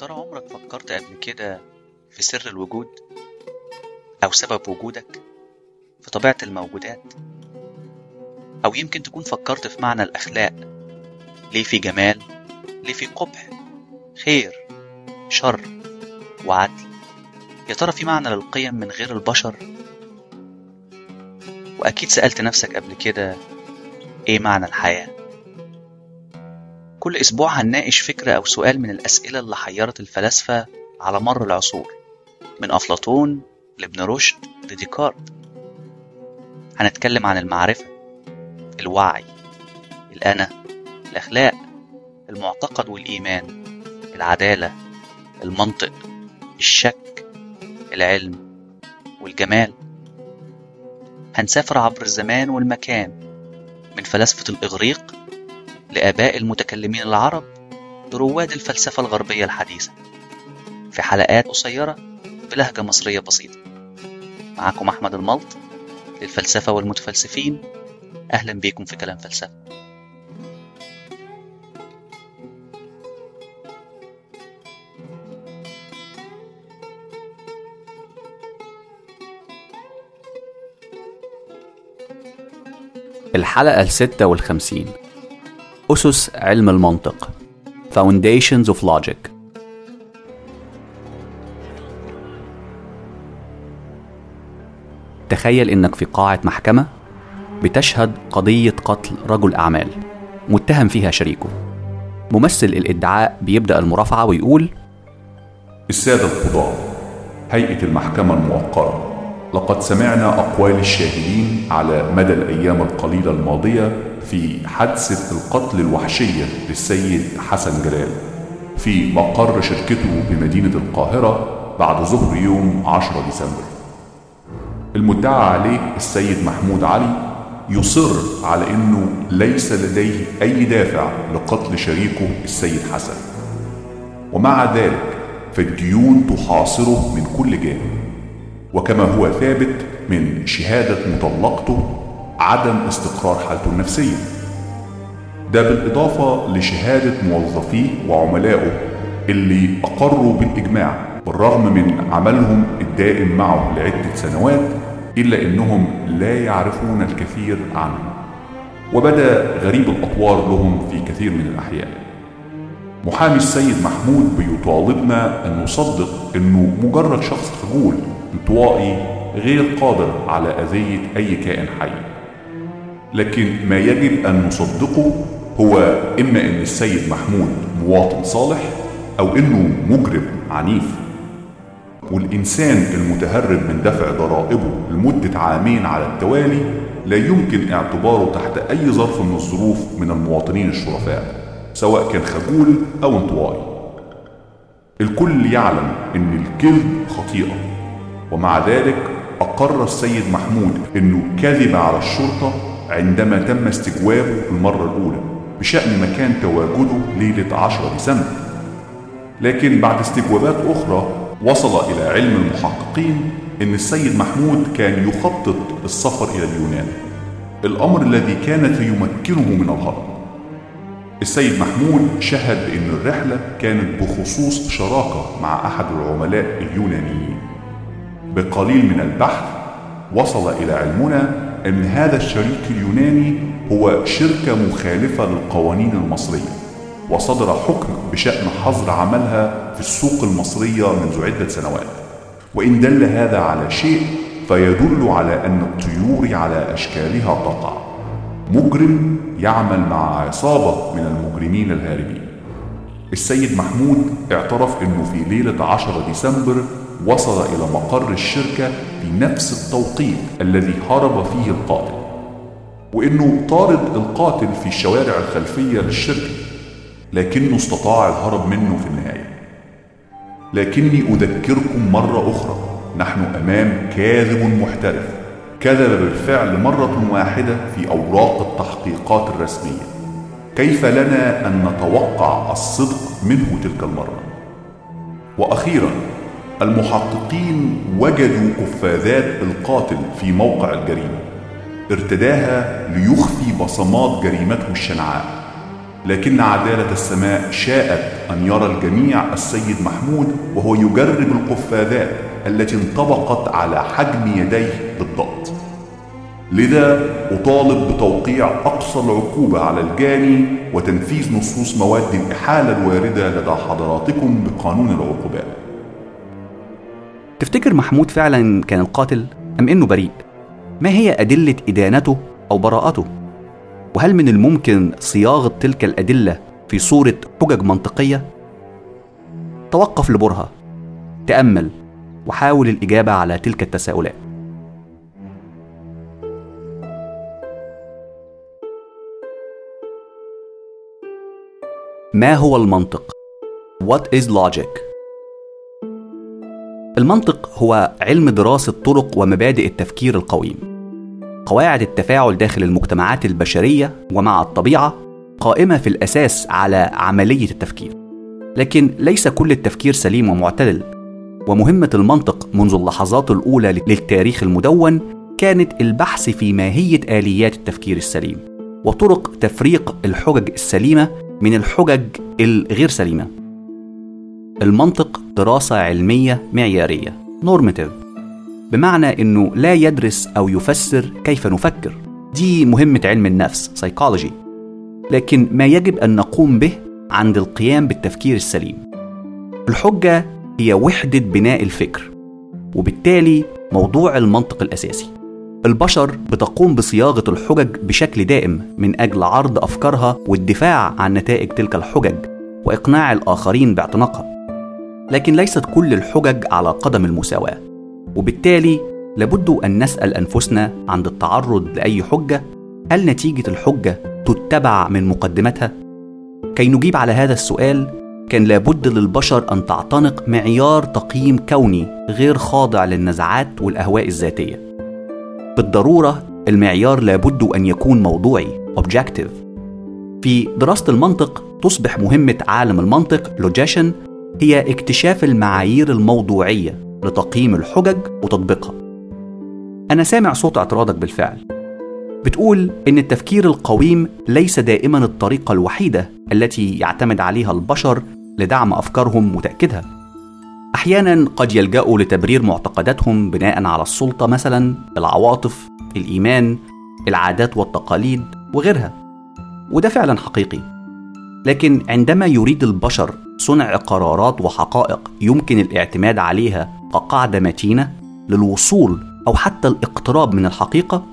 ترى عمرك فكرت قبل كده في سر الوجود أو سبب وجودك في طبيعة الموجودات؟ أو يمكن تكون فكرت في معنى الأخلاق ليه في جمال ليه في قبح خير شر وعدل؟ يا ترى في معنى للقيم من غير البشر؟ وأكيد سألت نفسك قبل كده إيه معنى الحياة؟ كل أسبوع هنناقش فكرة أو سؤال من الأسئلة اللي حيرت الفلاسفة على مر العصور. من أفلاطون لابن رشد لديكارت. هنتكلم عن المعرفة الوعي الأنا الأخلاق المعتقد والإيمان العدالة المنطق الشك العلم والجمال. هنسافر عبر الزمان والمكان من فلاسفة الإغريق لآباء المتكلمين العرب لرواد الفلسفة الغربية الحديثة. في حلقات قصيرة بلهجة مصرية بسيطة. معكم أحمد الملط للفلسفة والمتفلسفين. أهلا بيكم في كلام فلسفة. الحلقة الستة والخمسين. أسس علم المنطق. Foundations of Logic. تخيل إنك في قاعة محكمة بتشهد قضية قتل رجل أعمال. متهم فيها شريكه. ممثل الإدعاء بيبدأ المرافعة ويقول السادة القضاة هيئة المحكمة الموقرة لقد سمعنا أقوال الشاهدين على مدى الأيام القليلة الماضية في حادثة القتل الوحشية للسيد حسن جلال في مقر شركته بمدينة القاهرة بعد ظهر يوم 10 ديسمبر. المدعى عليه السيد محمود علي يصر على أنه ليس لديه أي دافع لقتل شريكه السيد حسن. ومع ذلك فالديون تحاصره من كل جانب. وكما هو ثابت من شهادة مطلقته عدم استقرار حالته النفسية. ده بالإضافة لشهادة موظفيه وعملائه اللي أقروا بالإجماع بالرغم من عملهم الدائم معه لعدة سنوات إلا أنهم لا يعرفون الكثير عنه. وبدأ غريب الأطوار لهم في كثير من الأحيان. محامي السيد محمود بيطالبنا أن نصدق أنه مجرد شخص خجول انطوائي غير قادر على أذية أي كائن حي. لكن ما يجب أن نصدقه هو إما أن السيد محمود مواطن صالح أو أنه مجرم عنيف. والإنسان المتهرب من دفع ضرائبه لمدة عامين على التوالي لا يمكن اعتباره تحت أي ظرف من الظروف من المواطنين الشرفاء سواء كان خجول أو انطوائي. الكل يعلم أن الكذب خطيئة ومع ذلك أقر السيد محمود أنه كذب على الشرطة عندما تم استجوابه المرة الأولى بشأن مكان تواجده ليلة 10 ديسمبر. لكن بعد استجوابات أخرى وصل إلى علم المحققين أن السيد محمود كان يخطط السفر إلى اليونان الأمر الذي كان سيمكنه من الهرب. السيد محمود شهد بأن الرحلة كانت بخصوص شراكة مع أحد العملاء اليونانيين. بقليل من البحث وصل إلى علمنا أن هذا الشريك اليوناني هو شركة مخالفة للقوانين المصرية وصدر حكم بشأن حظر عملها في السوق المصرية منذ عدة سنوات. وإن دل هذا على شيء فيدل على أن الطيور على أشكالها تقع. مجرم يعمل مع عصابة من المجرمين الهاربين. السيد محمود اعترف أنه في ليلة 10 ديسمبر وصل إلى مقر الشركة بنفس التوقيت الذي هرب فيه القاتل. وإنه طارد القاتل في الشوارع الخلفية للشركة لكنه استطاع الهرب منه في النهاية. لكني أذكركم مرة أخرى نحن أمام كاذب محترف كذب بالفعل مرة واحدة في أوراق التحقيقات الرسمية. كيف لنا أن نتوقع الصدق منه تلك المرة؟ وأخيرا المحققين وجدوا قفازات القاتل في موقع الجريمة ارتداها ليخفي بصمات جريمته الشنعاء. لكن عدالة السماء شاءت أن يرى الجميع السيد محمود وهو يجرب القفازات التي انطبقت على حجم يديه بالضبط. لذا أطالب بتوقيع أقصى العقوبة على الجاني وتنفيذ نصوص مواد الإحالة الواردة لدى حضراتكم بقانون العقوبات. تفتكر محمود فعلا كان القاتل أم إنه بريء؟ ما هي أدلة إدانته أو براءته؟ وهل من الممكن صياغة تلك الأدلة في صورة حجج منطقية؟ توقف لبرهة تأمل وحاول الإجابة على تلك التساؤلات ما هو المنطق؟ What is logic؟ المنطق هو علم دراسة طرق ومبادئ التفكير القويم. قواعد التفاعل داخل المجتمعات البشرية ومع الطبيعة قائمة في الأساس على عملية التفكير. لكن ليس كل التفكير سليم ومعتدل ومهمة المنطق منذ اللحظات الأولى للتاريخ المدون كانت البحث في ماهية آليات التفكير السليم وطرق تفريق الحجج السليمة من الحجج الغير سليمة. المنطق دراسة علمية معيارية normative. بمعنى إنه لا يدرس أو يفسر كيف نفكر. دي مهمة علم النفس psychology. لكن ما يجب أن نقوم به عند القيام بالتفكير السليم. الحجة هي وحدة بناء الفكر وبالتالي موضوع المنطق الأساسي. البشر بتقوم بصياغة الحجج بشكل دائم من أجل عرض أفكارها والدفاع عن نتائج تلك الحجج وإقناع الآخرين باعتناقها. لكن ليست كل الحجج على قدم المساواة. وبالتالي لابد أن نسأل أنفسنا عند التعرض لأي حجة هل نتيجة الحجة تتبع من مقدمتها؟ كي نجيب على هذا السؤال كان لابد للبشر أن تعتنق معيار تقييم كوني غير خاضع للنزعات والأهواء الذاتية. بالضرورة المعيار لابد أن يكون موضوعي objective. في دراسة المنطق تصبح مهمة عالم المنطق لوجيشن هي اكتشاف المعايير الموضوعية لتقييم الحجج وتطبيقها. أنا سامع صوت اعتراضك بالفعل. بتقول إن التفكير القويم ليس دائما الطريقة الوحيدة التي يعتمد عليها البشر لدعم أفكارهم وتأكيدها. أحيانا قد يلجأوا لتبرير معتقداتهم بناء على السلطة مثلا العواطف الإيمان العادات والتقاليد وغيرها. وده فعلا حقيقي. لكن عندما يريد البشر صنع قرارات وحقائق يمكن الاعتماد عليها كقاعدة متينة للوصول أو حتى الاقتراب من الحقيقة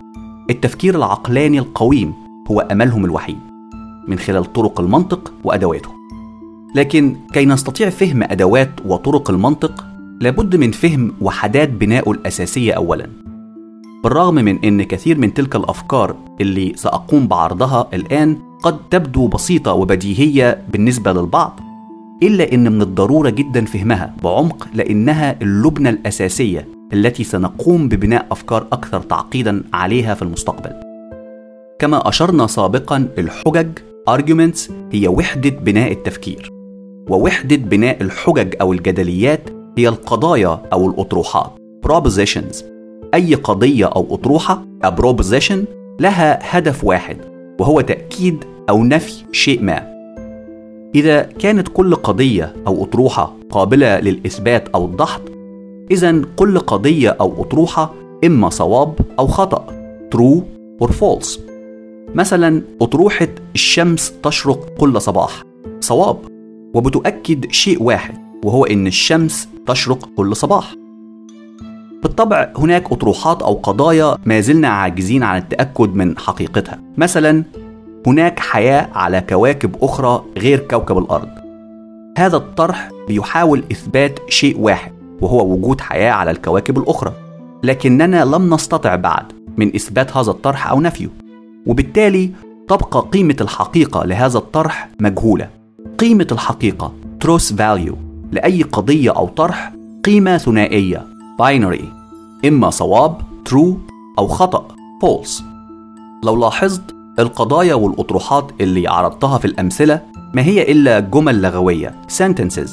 التفكير العقلاني القويم هو أملهم الوحيد من خلال طرق المنطق وأدواته. لكن كي نستطيع فهم أدوات وطرق المنطق لابد من فهم وحدات بنائه الأساسية أولا. بالرغم من أن كثير من تلك الأفكار اللي سأقوم بعرضها الآن قد تبدو بسيطة وبديهية بالنسبة للبعض إلا أن من الضرورة جدا فهمها بعمق لأنها اللبنة الأساسية التي سنقوم ببناء أفكار أكثر تعقيدا عليها في المستقبل. كما أشرنا سابقا الحجج arguments هي وحدة بناء التفكير ووحدة بناء الحجج أو الجدليات هي القضايا أو الأطروحات propositions أي قضية أو أطروحة a proposition لها هدف واحد وهو تأكيد أو نفي شيء ما. إذا كانت كل قضية أو أطروحة قابلة للإثبات أو الدحض إذا كل قضية أو أطروحة إما صواب أو خطأ true or false. مثلا أطروحة الشمس تشرق كل صباح صواب وبتؤكد شيء واحد وهو إن الشمس تشرق كل صباح. بالطبع هناك أطروحات أو قضايا ما زلنا عاجزين عن التأكد من حقيقتها. مثلا هناك حياة على كواكب أخرى غير كوكب الأرض. هذا الطرح بيحاول إثبات شيء واحد وهو وجود حياة على الكواكب الأخرى. لكننا لم نستطع بعد من إثبات هذا الطرح أو نفيه. وبالتالي تبقى قيمة الحقيقة لهذا الطرح مجهولة. قيمة الحقيقة truth value. لأي قضية أو طرح قيمة ثنائية. Binary. إما صواب true أو خطأ false. لو لاحظت القضايا والأطروحات اللي عرضتها في الأمثلة ما هي إلا جمل لغوية sentences.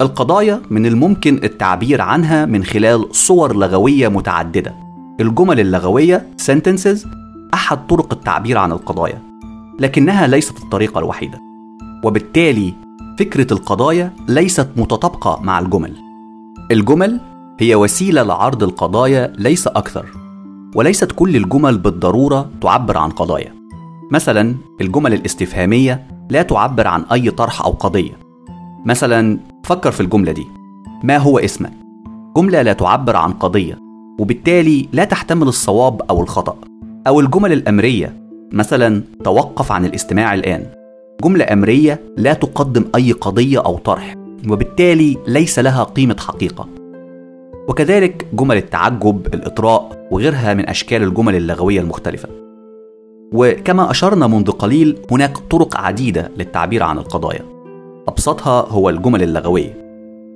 القضايا من الممكن التعبير عنها من خلال صور لغوية متعددة. الجمل اللغوية sentences أحد طرق التعبير عن القضايا لكنها ليست الطريقة الوحيدة. وبالتالي فكرة القضايا ليست متطابقة مع الجمل. الجمل هي وسيلة لعرض القضايا ليس أكثر وليست كل الجمل بالضرورة تعبر عن قضايا. مثلا الجمل الاستفهامية لا تعبر عن أي طرح أو قضية. مثلا فكر في الجملة دي. ما هو اسمك؟ جملة لا تعبر عن قضية وبالتالي لا تحتمل الصواب أو الخطأ. أو الجمل الأمرية مثلا توقف عن الاستماع الآن. جملة أمرية لا تقدم أي قضية أو طرح وبالتالي ليس لها قيمة حقيقة. وكذلك جمل التعجب الإطراء وغيرها من أشكال الجمل اللغوية المختلفة. وكما أشرنا منذ قليل هناك طرق عديدة للتعبير عن القضايا. أبسطها هو الجمل اللغوية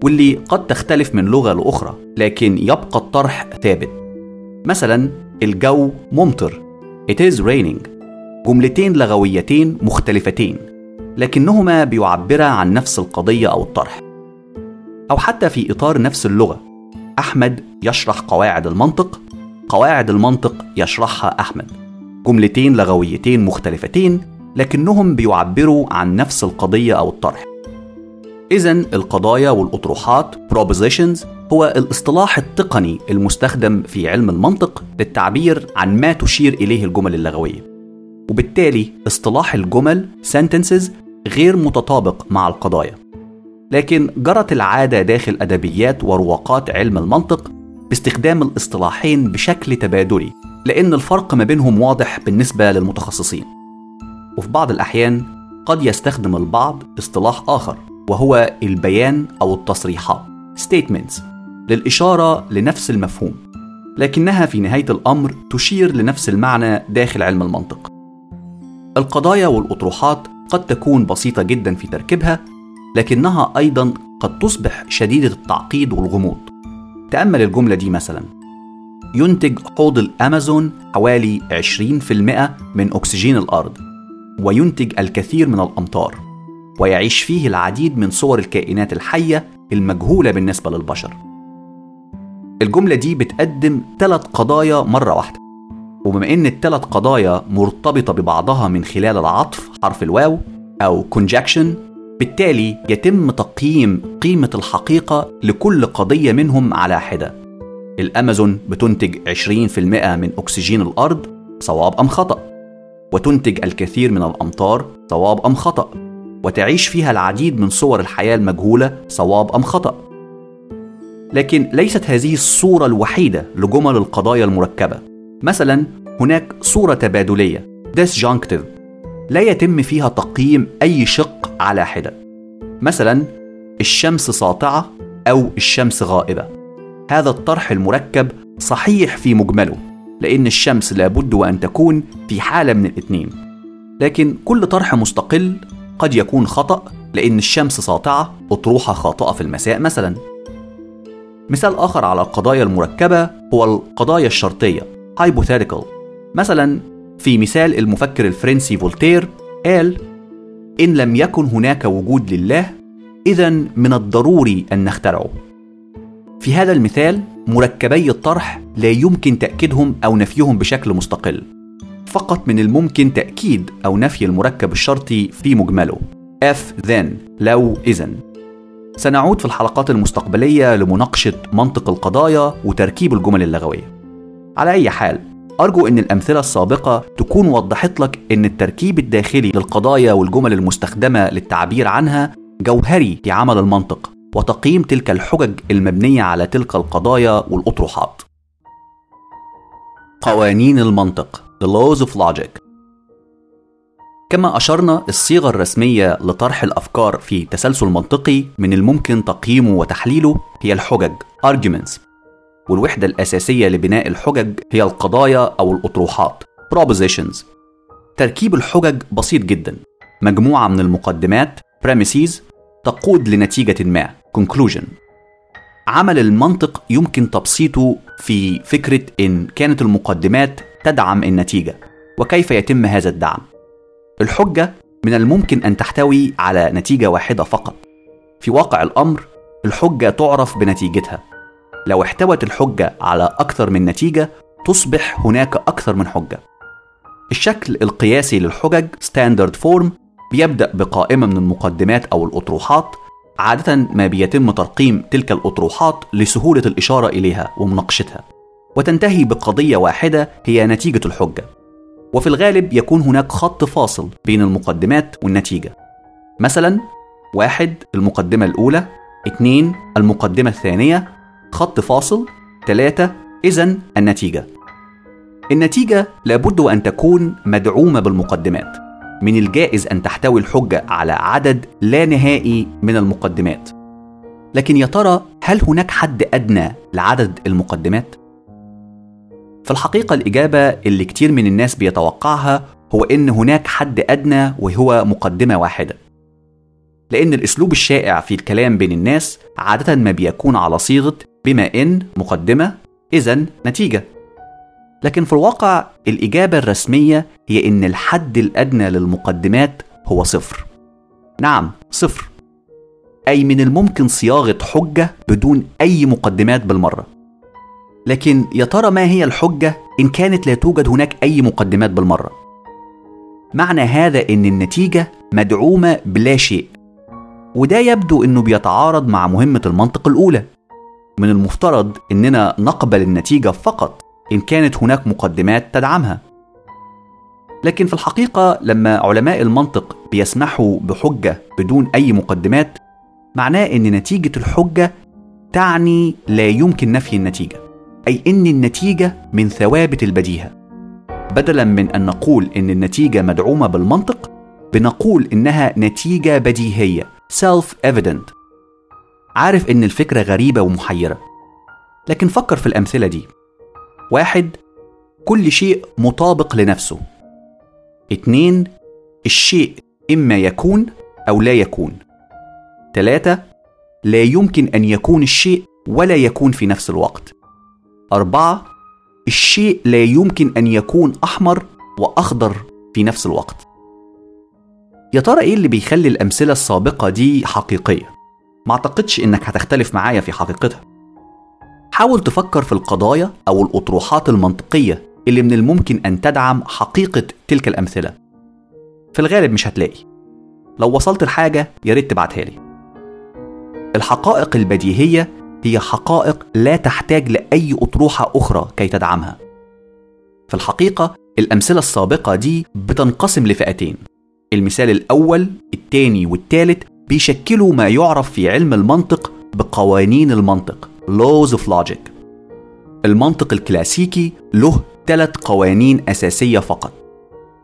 واللي قد تختلف من لغة لأخرى لكن يبقى الطرح ثابت. مثلا الجو ممطر It is raining. جملتين لغويتين مختلفتين لكنهما بيعبرا عن نفس القضية أو الطرح. أو حتى في إطار نفس اللغة. أحمد يشرح قواعد المنطق قواعد المنطق يشرحها أحمد. جملتين لغويتين مختلفتين لكنهم بيعبروا عن نفس القضية أو الطرح. إذا القضايا والأطروحات propositions هو الاصطلاح التقني المستخدم في علم المنطق للتعبير عن ما تشير إليه الجمل اللغوية. وبالتالي اصطلاح الجمل sentences غير متطابق مع القضايا. لكن جرت العادة داخل أدبيات ورواقات علم المنطق باستخدام الاصطلاحين بشكل تبادلي لأن الفرق ما بينهم واضح بالنسبة للمتخصصين. وفي بعض الأحيان قد يستخدم البعض اصطلاح آخر وهو البيان أو التصريحات statements للإشارة لنفس المفهوم لكنها في نهاية الأمر تشير لنفس المعنى داخل علم المنطق. القضايا والأطروحات قد تكون بسيطة جدا في تركيبها لكنها أيضا قد تصبح شديدة التعقيد والغموض. تأمل الجملة دي مثلا. ينتج حوض الأمازون حوالي 20% من أكسجين الأرض وينتج الكثير من الأمطار ويعيش فيه العديد من صور الكائنات الحية المجهولة بالنسبة للبشر. الجملة دي بتقدم ثلاث قضايا مرة واحدة. وبما إن الثلاث قضايا مرتبطة ببعضها من خلال العطف حرف الواو أو conjunction بالتالي يتم تقييم قيمة الحقيقة لكل قضية منهم على حدة. الأمازون بتنتج 20% من أكسجين الأرض صواب أم خطأ. وتنتج الكثير من الأمطار صواب أم خطأ. وتعيش فيها العديد من صور الحياة المجهولة صواب أم خطأ. لكن ليست هذه الصورة الوحيدة لجمل القضايا المركبة. مثلا هناك صورة تبادلية disjunctive لا يتم فيها تقييم أي شق على حدة. مثلا الشمس ساطعة أو الشمس غائبة. هذا الطرح المركب صحيح في مجمله لأن الشمس لابد وأن تكون في حالة من الاثنين. لكن كل طرح مستقل قد يكون خطأ لأن الشمس ساطعة أطروحة خاطئة في المساء مثلا. مثال آخر على القضايا المركبة هو القضايا الشرطية hypothetical. مثلا في مثال المفكر الفرنسي فولتير قال إن لم يكن هناك وجود لله إذا من الضروري أن نخترعه. في هذا المثال مركبي الطرح لا يمكن تأكيدهم أو نفيهم بشكل مستقل فقط من الممكن تأكيد أو نفي المركب الشرطي في مجمله. If then لو إذن. سنعود في الحلقات المستقبلية لمناقشة منطق القضايا وتركيب الجمل اللغوية. على أي حال أرجو أن الأمثلة السابقة تكون وضحت لك أن التركيب الداخلي للقضايا والجمل المستخدمة للتعبير عنها جوهري في عمل المنطق وتقييم تلك الحجج المبنية على تلك القضايا والأطروحات. قوانين المنطق The Laws of Logic كما أشرنا الصيغة الرسمية لطرح الأفكار في تسلسل منطقي من الممكن تقييمه وتحليله هي الحجج Arguments والوحدة الأساسية لبناء الحجج هي القضايا أو الأطروحات. Propositions. تركيب الحجج بسيط جدا. مجموعة من المقدمات. Premises. تقود لنتيجة ما. Conclusion. عمل المنطق يمكن تبسيطه في فكرة إن كانت المقدمات تدعم النتيجة. وكيف يتم هذا الدعم؟ الحجة من الممكن أن تحتوي على نتيجة واحدة فقط. في واقع الأمر الحجة تعرف بنتيجتها. لو احتوت الحجة على أكثر من نتيجة تصبح هناك أكثر من حجة. الشكل القياسي للحجج standard form بيبدأ بقائمة من المقدمات أو الأطروحات عادة ما بيتم ترقيم تلك الأطروحات لسهولة الإشارة إليها ومناقشتها وتنتهي بقضية واحدة هي نتيجة الحجة. وفي الغالب يكون هناك خط فاصل بين المقدمات والنتيجة. مثلا واحد المقدمة الأولى اثنين المقدمة الثانية خط فاصل ثلاثة. إذا النتيجة. النتيجة لابد أن تكون مدعومة بالمقدمات. من الجائز أن تحتوي الحجة على عدد لا نهائي من المقدمات. لكن يا ترى هل هناك حد أدنى لعدد المقدمات؟ في الحقيقة الإجابة اللي كتير من الناس بيتوقعها هو إن هناك حد أدنى وهو مقدمة واحدة. لأن الأسلوب الشائع في الكلام بين الناس عادة ما بيكون على صيغة بما إن مقدمة إذا نتيجة. لكن في الواقع الإجابة الرسمية هي إن الحد الأدنى للمقدمات هو صفر. نعم صفر. أي من الممكن صياغة حجة بدون أي مقدمات بالمرة. لكن يا ترى ما هي الحجة إن كانت لا توجد هناك أي مقدمات بالمرة؟ معنى هذا إن النتيجة مدعومة بلا شيء. وده يبدو إنه بيتعارض مع مهمة المنطق الأولى. من المفترض إننا نقبل النتيجة فقط إن كانت هناك مقدمات تدعمها. لكن في الحقيقة لما علماء المنطق بيسمحوا بحجة بدون أي مقدمات معناه إن نتيجة الحجة تعني لا يمكن نفي النتيجة أي إن النتيجة من ثوابت البديهة. بدلا من أن نقول إن النتيجة مدعومة بالمنطق بنقول إنها نتيجة بديهية. Self-evident. عارف إن الفكرة غريبة ومحيرة. لكن فكر في الأمثلة دي. واحد كل شيء مطابق لنفسه. اتنين الشيء إما يكون أو لا يكون. تلاتة لا يمكن أن يكون الشيء ولا يكون في نفس الوقت. أربعة الشيء لا يمكن أن يكون أحمر وأخضر في نفس الوقت. يا ترى إيه اللي بيخلي الأمثلة السابقة دي حقيقية؟ ما أعتقدش إنك هتختلف معايا في حقيقتها. حاول تفكر في القضايا أو الأطروحات المنطقية اللي من الممكن أن تدعم حقيقة تلك الأمثلة. في الغالب مش هتلاقي. لو وصلت لحاجة يا ريت تبعتها لي. الحقائق البديهية هي حقائق لا تحتاج لأي أطروحة أخرى كي تدعمها. في الحقيقة الأمثلة السابقة دي بتنقسم لفئتين. المثال الأول الثاني والثالث بيشكلوا ما يعرف في علم المنطق بقوانين المنطق laws of logic. المنطق الكلاسيكي له ثلاث قوانين أساسية فقط.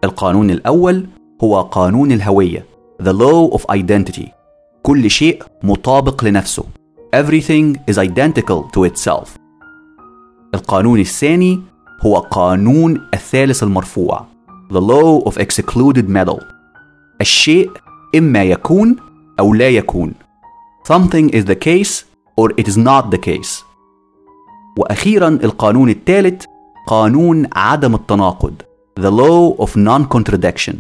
القانون الأول هو قانون الهوية the law of identity. كل شيء مطابق لنفسه. everything is identical to itself. القانون الثاني هو قانون الثالث المرفوع the law of excluded metal. الشيء إما يكون أو لا يكون something is the case or it is not the case وأخيرا القانون الثالث قانون عدم التناقض the law of non-contradiction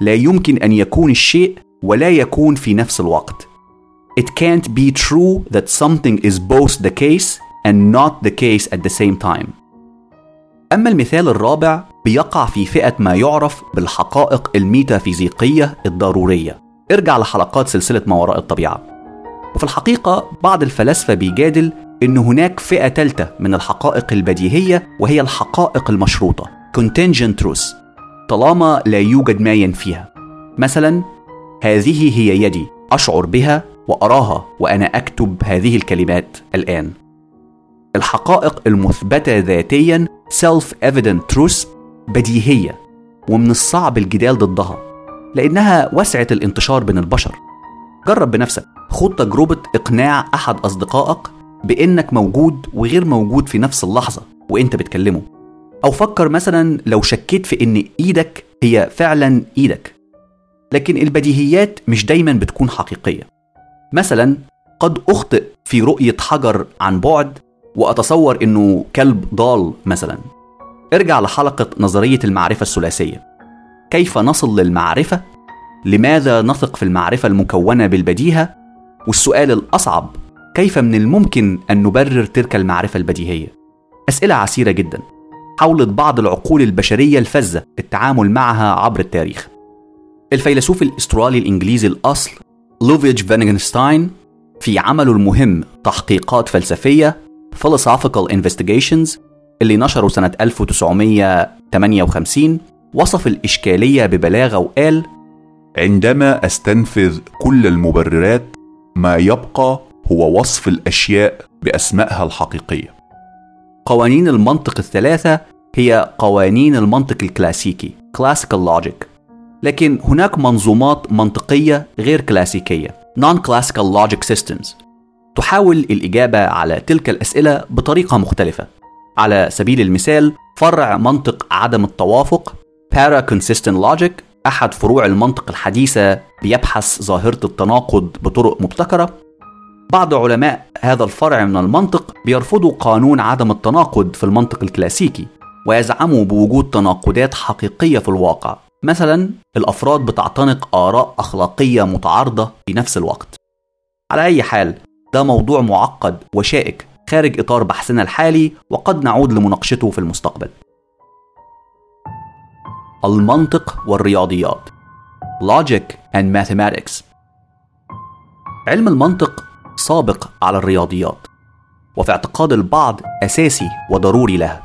لا يمكن أن يكون الشيء ولا يكون في نفس الوقت It can't be true that something is both the case and not the case at the same time. أما المثال الرابع بيقع في فئة ما يعرف بالحقائق الميتافيزيقية الضرورية. ارجع لحلقات سلسلة ما وراء الطبيعة. وفي الحقيقة بعض الفلاسفة بيجادل إن هناك فئة ثالثة من الحقائق البديهية وهي الحقائق المشروطة contingent truth طالما لا يوجد ما ينفيها. مثلا هذه هي يدي أشعر بها وأراها وأنا أكتب هذه الكلمات الآن الحقائق المثبتة ذاتيا self evident truth بديهية ومن الصعب الجدال ضدها لأنها وسعة الانتشار بين البشر. جرب بنفسك خد تجربة إقناع أحد أصدقائك بإنك موجود وغير موجود في نفس اللحظة وإنت بتكلمه. أو فكر مثلا لو شكيت في إن إيدك هي فعلا إيدك. لكن البديهيات مش دايما بتكون حقيقية. مثلا قد أخطئ في رؤية حجر عن بعد وأتصور إنه كلب ضال مثلا. ارجع لحلقة نظرية المعرفة الثلاثية. كيف نصل للمعرفة؟ لماذا نثق في المعرفة المكونة بالبديهة؟ والسؤال الأصعب كيف من الممكن أن نبرر تلك المعرفة البديهية؟ أسئلة عسيرة جدا حاولت بعض العقول البشرية الفذة التعامل معها عبر التاريخ. الفيلسوف الأسترالي الإنجليزي الأصل لودفيج فيتغنشتاين في عمله المهم تحقيقات فلسفية Philosophical Investigations اللي نشره سنة 1958 وصف الإشكالية ببلاغة وقال عندما أستنفذ كل المبررات ما يبقى هو وصف الأشياء بأسمائها الحقيقية. قوانين المنطق الثلاثة هي قوانين المنطق الكلاسيكي Classical Logic. لكن هناك منظومات منطقية غير كلاسيكية Non-Classical Logic Systems. تحاول الإجابة على تلك الأسئلة بطريقة مختلفة. على سبيل المثال فرع منطق عدم التوافق Para-Consistent Logic أحد فروع المنطق الحديثة بيبحث ظاهرة التناقض بطرق مبتكرة. بعض علماء هذا الفرع من المنطق بيرفضوا قانون عدم التناقض في المنطق الكلاسيكي ويزعموا بوجود تناقضات حقيقية في الواقع. مثلا الأفراد بتعتنق آراء أخلاقية متعارضة في نفس الوقت. على أي حال ده موضوع معقد وشائك خارج إطار بحثنا الحالي وقد نعود لمناقشته في المستقبل. المنطق والرياضيات Logic and Mathematics. علم المنطق سابق على الرياضيات وفي اعتقاد البعض أساسي وضروري لها.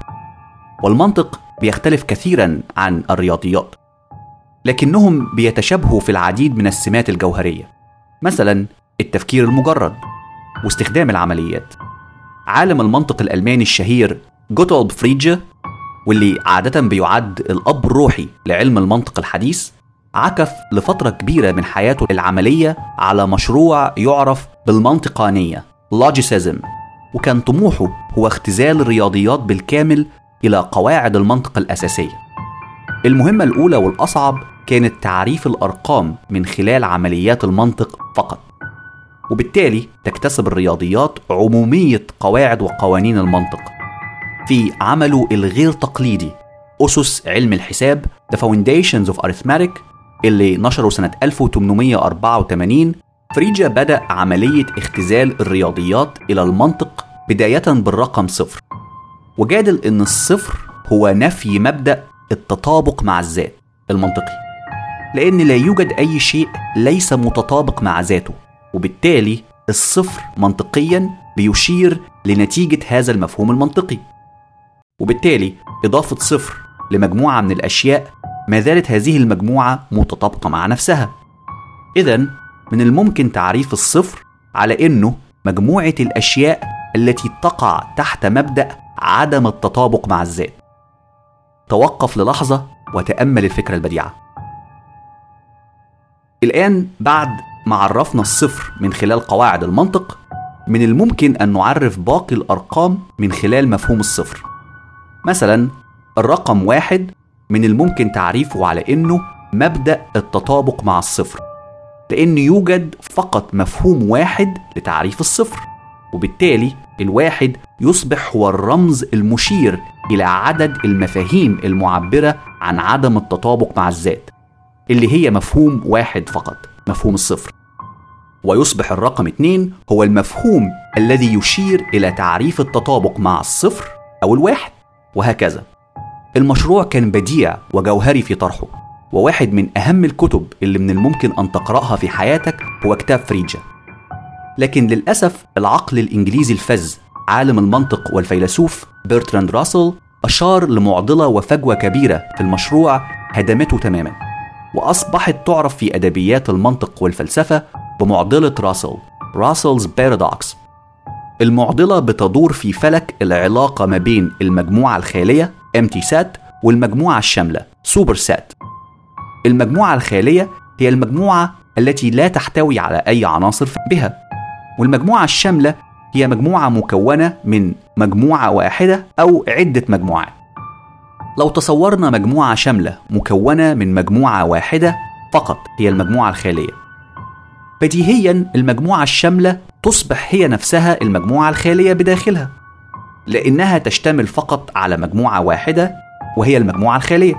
والمنطق بيختلف كثيرا عن الرياضيات لكنهم بيتشابهوا في العديد من السمات الجوهرية مثلا التفكير المجرد. واستخدام العمليات. عالم المنطق الألماني الشهير جوتولد فريدجه واللي عادة بيعد الأب الروحي لعلم المنطق الحديث عكف لفترة كبيرة من حياته العملية على مشروع يعرف بالمنطقانية لوجيسيزم وكان طموحه هو اختزال الرياضيات بالكامل إلى قواعد المنطق الأساسية. المهمة الأولى والأصعب كانت تعريف الأرقام من خلال عمليات المنطق فقط. وبالتالي تكتسب الرياضيات عمومية قواعد وقوانين المنطق. في عمله الغير تقليدي أسس علم الحساب The Foundations of Arithmetic اللي نشره سنة 1884 فريجا بدأ عملية اختزال الرياضيات إلى المنطق بداية بالرقم صفر. وجادل إن الصفر هو نفي مبدأ التطابق مع الذات المنطقي لأن لا يوجد أي شيء ليس متطابق مع ذاته. وبالتالي الصفر منطقيا بيشير لنتيجة هذا المفهوم المنطقي. وبالتالي إضافة صفر لمجموعة من الأشياء ما زالت هذه المجموعة متطابقة مع نفسها. إذا من الممكن تعريف الصفر على إنه مجموعة الأشياء التي تقع تحت مبدأ عدم التطابق مع الذات. توقف للحظة وتأمل الفكرة البديعة. الآن بعد ما عرفنا الصفر من خلال قواعد المنطق من الممكن أن نعرف باقي الأرقام من خلال مفهوم الصفر. مثلا الرقم واحد من الممكن تعريفه على إنه مبدأ التطابق مع الصفر لأن يوجد فقط مفهوم واحد لتعريف الصفر وبالتالي الواحد يصبح هو الرمز المشير إلى عدد المفاهيم المعبرة عن عدم التطابق مع الذات اللي هي مفهوم واحد فقط مفهوم الصفر. ويصبح الرقم اتنين هو المفهوم الذي يشير إلى تعريف التطابق مع الصفر أو الواحد وهكذا. المشروع كان بديع وجوهري في طرحه وواحد من أهم الكتب اللي من الممكن أن تقرأها في حياتك هو كتاب فريجا لكن للأسف العقل الإنجليزي الفذ عالم المنطق والفيلسوف برتراند راسل أشار لمعضلة وفجوة كبيرة في المشروع هدمته تماما وأصبحت تعرف في أدبيات المنطق والفلسفة بمعضلة راسل Russell's paradox المعضلة بتدور في فلك العلاقة ما بين المجموعة الخالية empty set والمجموعة الشاملة super set المجموعة الخالية هي المجموعة التي لا تحتوي على أي عناصر بها والمجموعة الشاملة هي مجموعة مكونة من مجموعة واحدة أو عدة مجموعات. لو تصورنا مجموعة شاملة مكونة من مجموعة واحدة فقط هي المجموعة الخالية. بديهيا المجموعة الشاملة تصبح هي نفسها المجموعة الخالية بداخلها لأنها تشتمل فقط على مجموعة واحدة وهي المجموعة الخالية.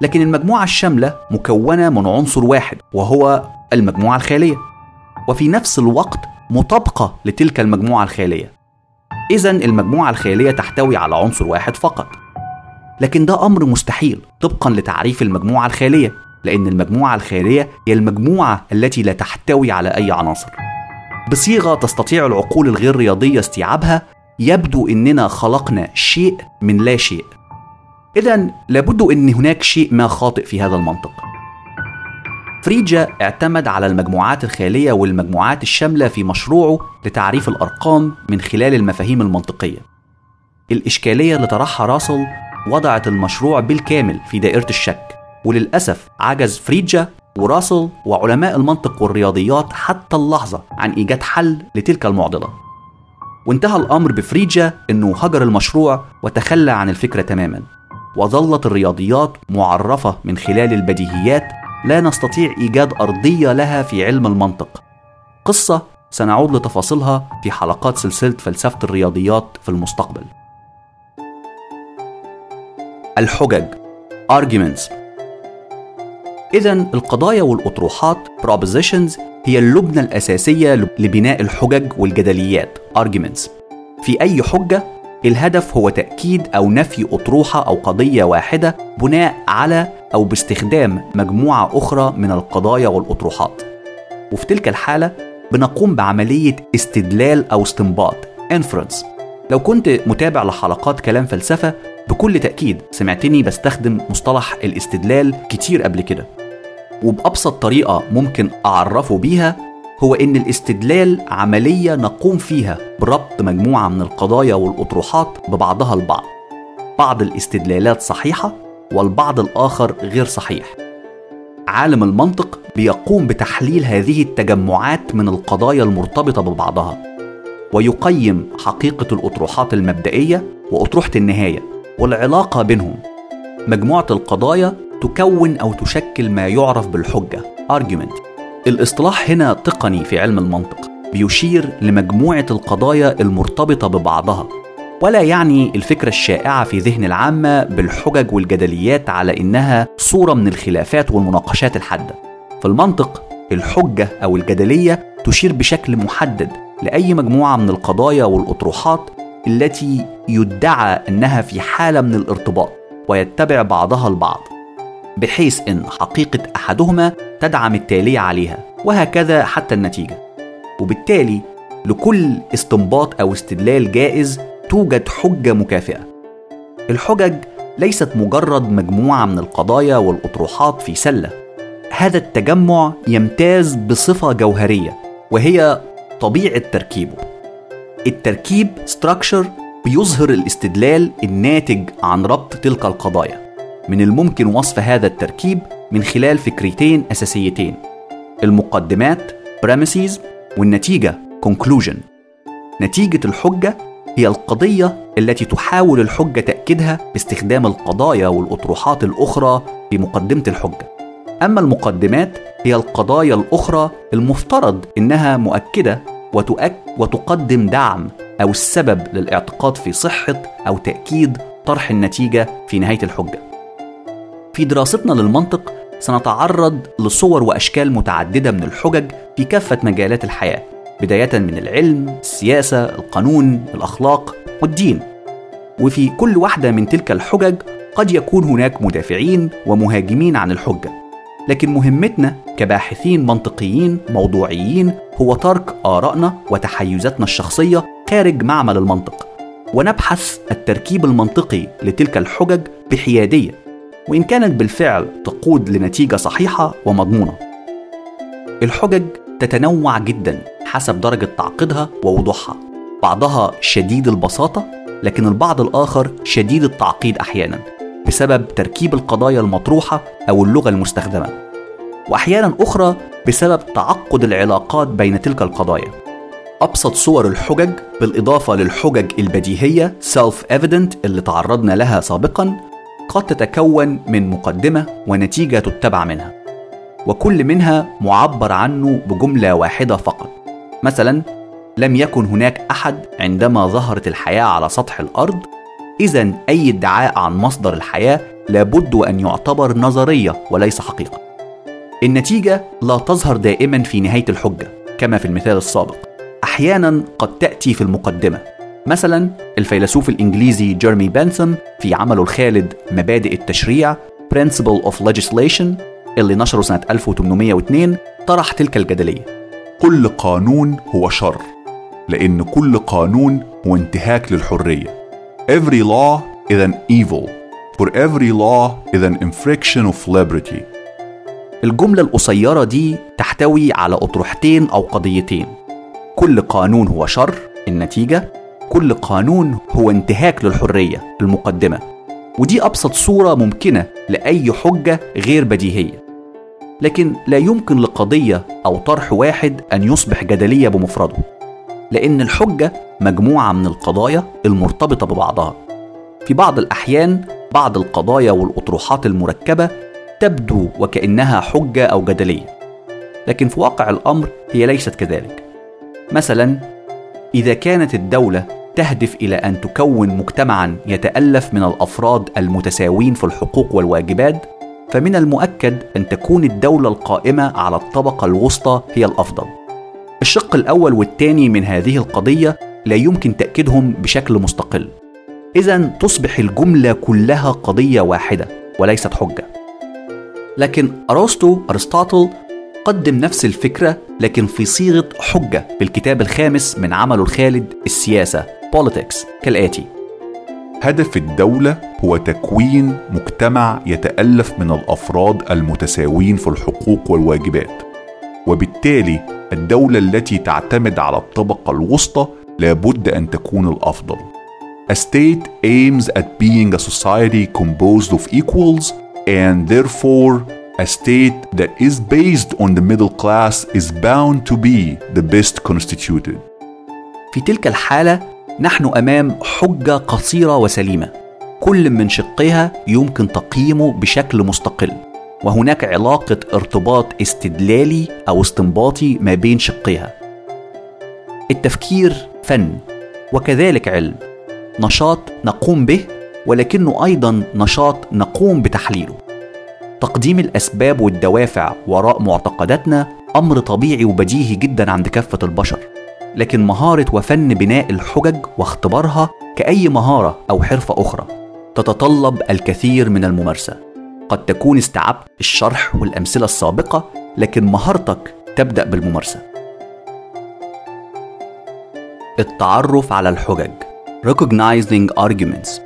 لكن المجموعة الشاملة مكونة من عنصر واحد وهو المجموعة الخالية وفي نفس الوقت مطابقة لتلك المجموعة الخالية. إذا المجموعة الخالية تحتوي على عنصر واحد فقط. لكن ده أمر مستحيل طبقا لتعريف المجموعة الخالية. لأن المجموعة الخالية هي المجموعة التي لا تحتوي على أي عناصر. بصيغة تستطيع العقول الغير رياضية استيعابها يبدو إننا خلقنا شيء من لا شيء. اذا لابد إن هناك شيء ما خاطئ في هذا المنطق. فريجا اعتمد على المجموعات الخاليه والمجموعات الشاملة في مشروعه لتعريف الأرقام من خلال المفاهيم المنطقية. الإشكالية اللي طرحها راسل وضعت المشروع بالكامل في دائرة الشك. وللأسف عجز فريجا وراسل وعلماء المنطق والرياضيات حتى اللحظة عن إيجاد حل لتلك المعضلة. وانتهى الأمر بفريجا أنه هجر المشروع وتخلى عن الفكرة تماما. وظلت الرياضيات معرفة من خلال البديهيات لا نستطيع إيجاد أرضية لها في علم المنطق. قصة سنعود لتفاصيلها في حلقات سلسلة فلسفة الرياضيات في المستقبل. الحجج. Arguments. إذا القضايا والأطروحات propositions هي اللبنة الأساسية لبناء الحجج والجدليات. Arguments. في أي حجة الهدف هو تأكيد أو نفي أطروحة أو قضية واحدة بناء على أو باستخدام مجموعة أخرى من القضايا والأطروحات. وفي تلك الحالة بنقوم بعملية استدلال أو استنباط. Inference. لو كنت متابع لحلقات كلام فلسفة بكل تأكيد سمعتني بستخدم مصطلح الاستدلال كتير قبل كده. وبأبسط طريقة ممكن أعرفه بيها هو إن الاستدلال عملية نقوم فيها بربط مجموعة من القضايا والأطروحات ببعضها البعض. بعض الاستدلالات صحيحة والبعض الآخر غير صحيح. عالم المنطق بيقوم بتحليل هذه التجمعات من القضايا المرتبطة ببعضها ويقيم حقيقة الأطروحات المبدئية وأطروحة النهاية والعلاقة بينهم. مجموعة القضايا تكون أو تشكل ما يعرف بالحجة. Argument. الإصطلاح هنا تقني في علم المنطق. بيشير لمجموعة القضايا المرتبطة ببعضها. ولا يعني الفكرة الشائعة في ذهن العامة بالحجج والجدليات على إنها صورة من الخلافات والمناقشات الحادة. في المنطق الحجة أو الجدلية تشير بشكل محدد لأي مجموعة من القضايا والأطروحات التي يدعى أنها في حالة من الارتباط ويتبع بعضها البعض. بحيث إن حقيقة أحدهما تدعم التاليه عليها وهكذا حتى النتيجة. وبالتالي لكل استنباط أو استدلال جائز توجد حجة مكافئة. الحجج ليست مجرد مجموعة من القضايا والأطروحات في سلة. هذا التجمع يمتاز بصفة جوهرية وهي طبيعة تركيبه. التركيب structure بيظهر الاستدلال الناتج عن ربط تلك القضايا. من الممكن وصف هذا التركيب من خلال فكرتين أساسيتين المقدمات premises والنتيجة conclusion نتيجة الحجة هي القضية التي تحاول الحجة تأكيدها باستخدام القضايا والأطروحات الأخرى في مقدمة الحجة. أما المقدمات هي القضايا الأخرى المفترض إنها مؤكدة وتؤك وتقدم دعم أو السبب للإعتقاد في صحة أو تأكيد طرح النتيجة في نهاية الحجة. في دراستنا للمنطق سنتعرض لصور وأشكال متعددة من الحجج في كافة مجالات الحياة بداية من العلم السياسة القانون الأخلاق والدين. وفي كل واحدة من تلك الحجج قد يكون هناك مدافعين ومهاجمين عن الحجة. لكن مهمتنا كباحثين منطقيين موضوعيين هو ترك آرائنا وتحيزاتنا الشخصية خارج معمل المنطق ونبحث التركيب المنطقي لتلك الحجج بحيادية. وإن كانت بالفعل تقود لنتيجة صحيحة ومضمونة. الحجج تتنوع جدا حسب درجة تعقيدها ووضوحها، بعضها شديد البساطة لكن البعض الآخر شديد التعقيد أحيانا بسبب تركيب القضايا المطروحة أو اللغة المستخدمة. وأحيانا أخرى بسبب تعقد العلاقات بين تلك القضايا. أبسط صور الحجج بالإضافة للحجج البديهية self-evident اللي تعرضنا لها سابقا قد تتكون من مقدمة ونتيجة تتبع منها وكل منها معبر عنه بجملة واحدة فقط. مثلا لم يكن هناك أحد عندما ظهرت الحياة على سطح الأرض إذا أي ادعاء عن مصدر الحياة لابد أن يعتبر نظرية وليس حقيقة. النتيجة لا تظهر دائما في نهاية الحجة كما في المثال السابق. أحيانا قد تأتي في المقدمة. مثلا الفيلسوف الإنجليزي جيرمي بنثم في عمله الخالد مبادئ التشريع Principle of Legislation اللي نشره سنة 1802 طرح تلك الجدلية. كل قانون هو شر لأن كل قانون هو انتهاك للحرية. Every law is an evil. For every law is an infraction of liberty. الجملة القصيرة دي تحتوي على أطروحتين أو قضيتين. كل قانون هو شر النتيجة كل قانون هو انتهاك للحرية المقدمة. ودي أبسط صورة ممكنة لأي حجة غير بديهية. لكن لا يمكن لقضية أو طرح واحد أن يصبح جدلية بمفرده لأن الحجة مجموعة من القضايا المرتبطة ببعضها. في بعض الأحيان بعض القضايا والأطروحات المركبة تبدو وكأنها حجة أو جدلية. لكن في واقع الأمر هي ليست كذلك. مثلا إذا كانت الدولة تهدف إلى أن تكون مجتمعا يتألف من الأفراد المتساوين في الحقوق والواجبات فمن المؤكد أن تكون الدولة القائمة على الطبقة الوسطى هي الأفضل. الشق الأول والثاني من هذه القضية لا يمكن تأكيدهم بشكل مستقل. إذا تصبح الجملة كلها قضية واحدة وليست حجة. لكن أرسطو أرسطاطل قدم نفس الفكرة لكن في صيغة حجة في الكتاب الخامس من عمله الخالد السياسة. Politics كالآتي هدف الدولة هو تكوين مجتمع يتألف من الأفراد المتساوين في الحقوق والواجبات وبالتالي الدولة التي تعتمد على الطبقة الوسطى لابد أن تكون الأفضل A state aims at being a society composed of equals and therefore a state that is based on the middle class is bound to be the best constituted. في تلك الحالة نحن أمام حجة قصيرة وسليمة. كل من شقها يمكن تقييمه بشكل مستقل. وهناك علاقة ارتباط استدلالي أو استنباطي ما بين شقها التفكير فن وكذلك علم. نشاط نقوم به ولكنه أيضا نشاط نقوم بتحليله. تقديم الأسباب والدوافع وراء معتقداتنا أمر طبيعي وبديهي جدا عند كافة البشر. لكن مهارة وفن بناء الحجج واختبارها كأي مهارة أو حرفة أخرى تتطلب الكثير من الممارسة. قد تكون استيعبت الشرح والأمثلة السابقة لكن مهارتك تبدأ بالممارسة. التعرف على الحجج. Recognizing arguments.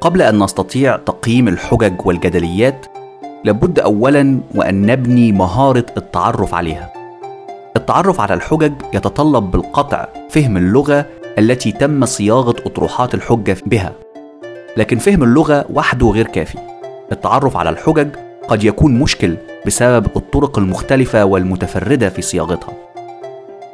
قبل أن نستطيع تقييم الحجج والجدليات لابد أولا وأن نبني مهارة التعرف عليها. التعرف على الحجج يتطلب بالقطع فهم اللغة التي تم صياغة أطروحات الحجة بها. لكن فهم اللغة وحده غير كافي. التعرف على الحجج قد يكون مشكل بسبب الطرق المختلفة والمتفردة في صياغتها.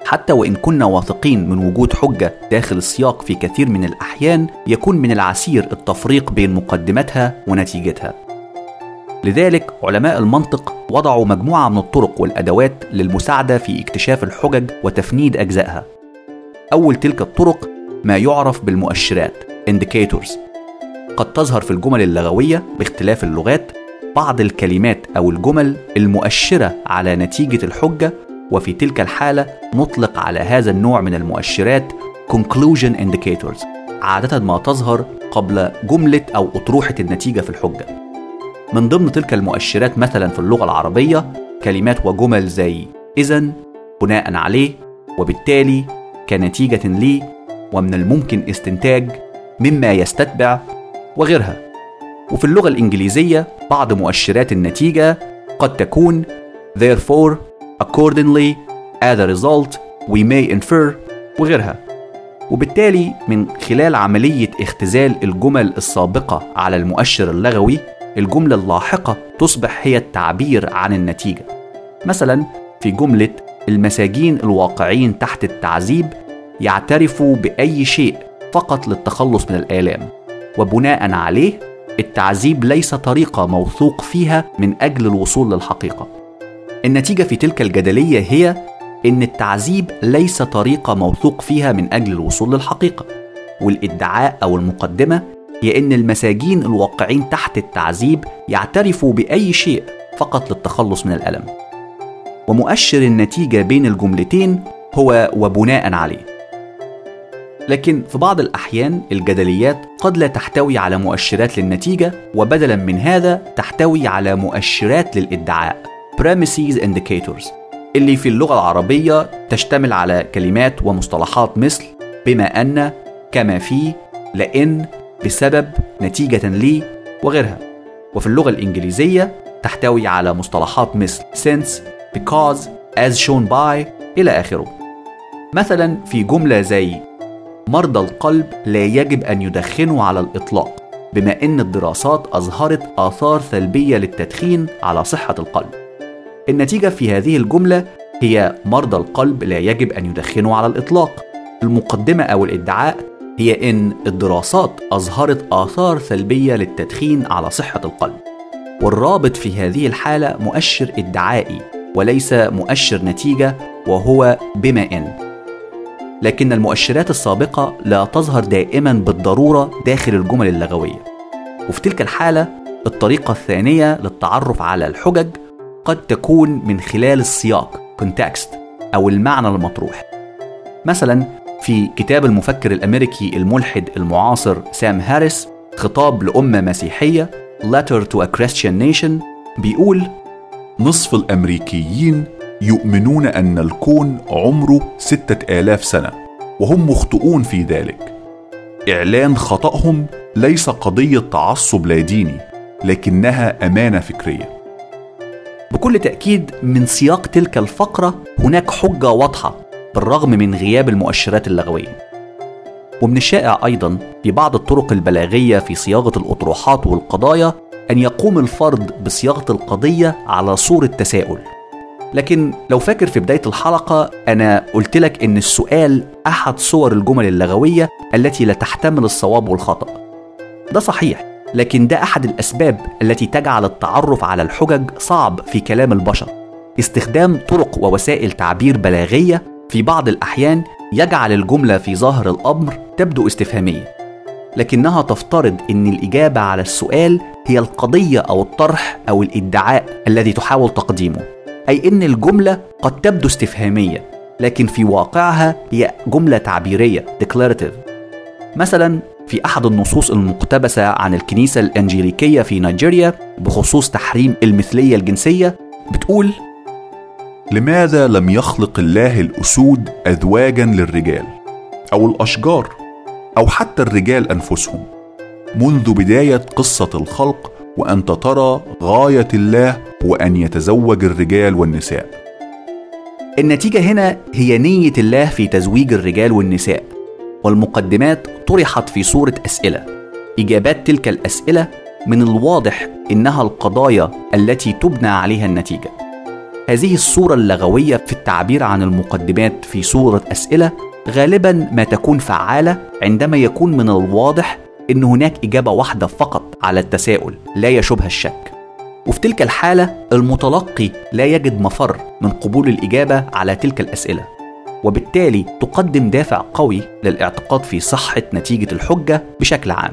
حتى وإن كنا واثقين من وجود حجة داخل السياق في كثير من الأحيان يكون من العسير التفريق بين مقدمتها ونتيجتها. لذلك علماء المنطق وضعوا مجموعة من الطرق والأدوات للمساعدة في اكتشاف الحجج وتفنيد أجزائها. أول تلك الطرق ما يعرف بالمؤشرات indicators قد تظهر في الجمل اللغوية باختلاف اللغات بعض الكلمات أو الجمل المؤشرة على نتيجة الحجة وفي تلك الحالة نطلق على هذا النوع من المؤشرات conclusion indicators عادة ما تظهر قبل جملة أو أطروحة النتيجة في الحجة من ضمن تلك المؤشرات مثلا في اللغة العربية كلمات وجمل زي إذا بناء عليه وبالتالي كنتيجة لي ومن الممكن استنتاج مما يستتبع وغيرها. وفي اللغة الإنجليزية بعض مؤشرات النتيجة قد تكون therefore accordingly as a result we may infer وغيرها. وبالتالي من خلال عملية اختزال الجمل السابقة على المؤشر اللغوي الجملة اللاحقة تصبح هي التعبير عن النتيجة. مثلا في جملة المساجين الواقعين تحت التعذيب يعترفوا بأي شيء فقط للتخلص من الآلام. وبناء عليه التعذيب ليس طريقة موثوق فيها من أجل الوصول للحقيقة. النتيجة في تلك الجدلية هي إن التعذيب ليس طريقة موثوق فيها من أجل الوصول للحقيقة. والإدعاء أو المقدمة هي إن المساجين الواقعين تحت التعذيب يعترفوا بأي شيء فقط للتخلص من الألم. ومؤشر النتيجة بين الجملتين هو وبناء عليه. لكن في بعض الأحيان الجدليات قد لا تحتوي على مؤشرات للنتيجة وبدلا من هذا تحتوي على مؤشرات للإدعاء premises indicators اللي في اللغة العربية تشتمل على كلمات ومصطلحات مثل بما أن كما في لأن بسبب نتيجة لي وغيرها. وفي اللغة الإنجليزية تحتوي على مصطلحات مثل since, because, as shown by إلى آخره. مثلا في جملة زي مرضى القلب لا يجب أن يدخنوا على الإطلاق بما أن الدراسات أظهرت آثار سلبية للتدخين على صحة القلب. النتيجة في هذه الجملة هي مرضى القلب لا يجب أن يدخنوا على الإطلاق. المقدمة أو الإدعاء هي إن الدراسات أظهرت آثار سلبية للتدخين على صحة القلب. والرابط في هذه الحالة مؤشر ادعائي وليس مؤشر نتيجة وهو بما إن. لكن المؤشرات السابقة لا تظهر دائما بالضرورة داخل الجمل اللغوية. وفي تلك الحالة الطريقة الثانية للتعرف على الحجج قد تكون من خلال السياق context أو المعنى المطروح. مثلا في كتاب المفكر الأمريكي الملحد المعاصر سام هاريس خطاب لأمة مسيحية Letter to a Christian Nation بيقول نصف الأمريكيين يؤمنون أن الكون عمره ستة آلاف سنة وهم مخطئون في ذلك. إعلان خطأهم ليس قضية تعصب لا ديني لكنها أمانة فكرية. بكل تأكيد من سياق تلك الفقرة هناك حجة واضحة. بالرغم من غياب المؤشرات اللغوية. ومن الشائع أيضا في بعض الطرق البلاغية في صياغة الأطروحات والقضايا أن يقوم الفرد بصياغة القضية على صورة تساؤل لكن لو فاكر في بداية الحلقة أنا قلت لك إن السؤال أحد صور الجمل اللغوية التي لا تحتمل الصواب والخطأ. ده صحيح لكن ده أحد الأسباب التي تجعل التعرف على الحجج صعب في كلام البشر. استخدام طرق ووسائل تعبير بلاغية في بعض الأحيان يجعل الجملة في ظاهر الأمر تبدو استفهامية لكنها تفترض أن الإجابة على السؤال هي القضية أو الطرح أو الإدعاء الذي تحاول تقديمه أي أن الجملة قد تبدو استفهامية لكن في واقعها هي جملة تعبيرية declarative مثلا في أحد النصوص المقتبسة عن الكنيسة الأنجيليكية في نيجيريا بخصوص تحريم المثلية الجنسية بتقول لماذا لم يخلق الله الأسود أزواجا للرجال؟ أو الأشجار؟ أو حتى الرجال أنفسهم؟ منذ بداية قصة الخلق وأنت ترى غاية الله هو أن يتزوج الرجال والنساء. النتيجة هنا هي نية الله في تزويج الرجال والنساء. والمقدمات طرحت في صورة أسئلة. إجابات تلك الأسئلة من الواضح إنها القضايا التي تبنى عليها النتيجة. هذه الصورة اللغوية في التعبير عن المقدمات في صورة أسئلة غالبا ما تكون فعالة عندما يكون من الواضح إن هناك إجابة واحدة فقط على التساؤل لا يشبه الشك. وفي تلك الحالة المتلقي لا يجد مفر من قبول الإجابة على تلك الأسئلة. وبالتالي تقدم دافع قوي للاعتقاد في صحة نتيجة الحجة بشكل عام.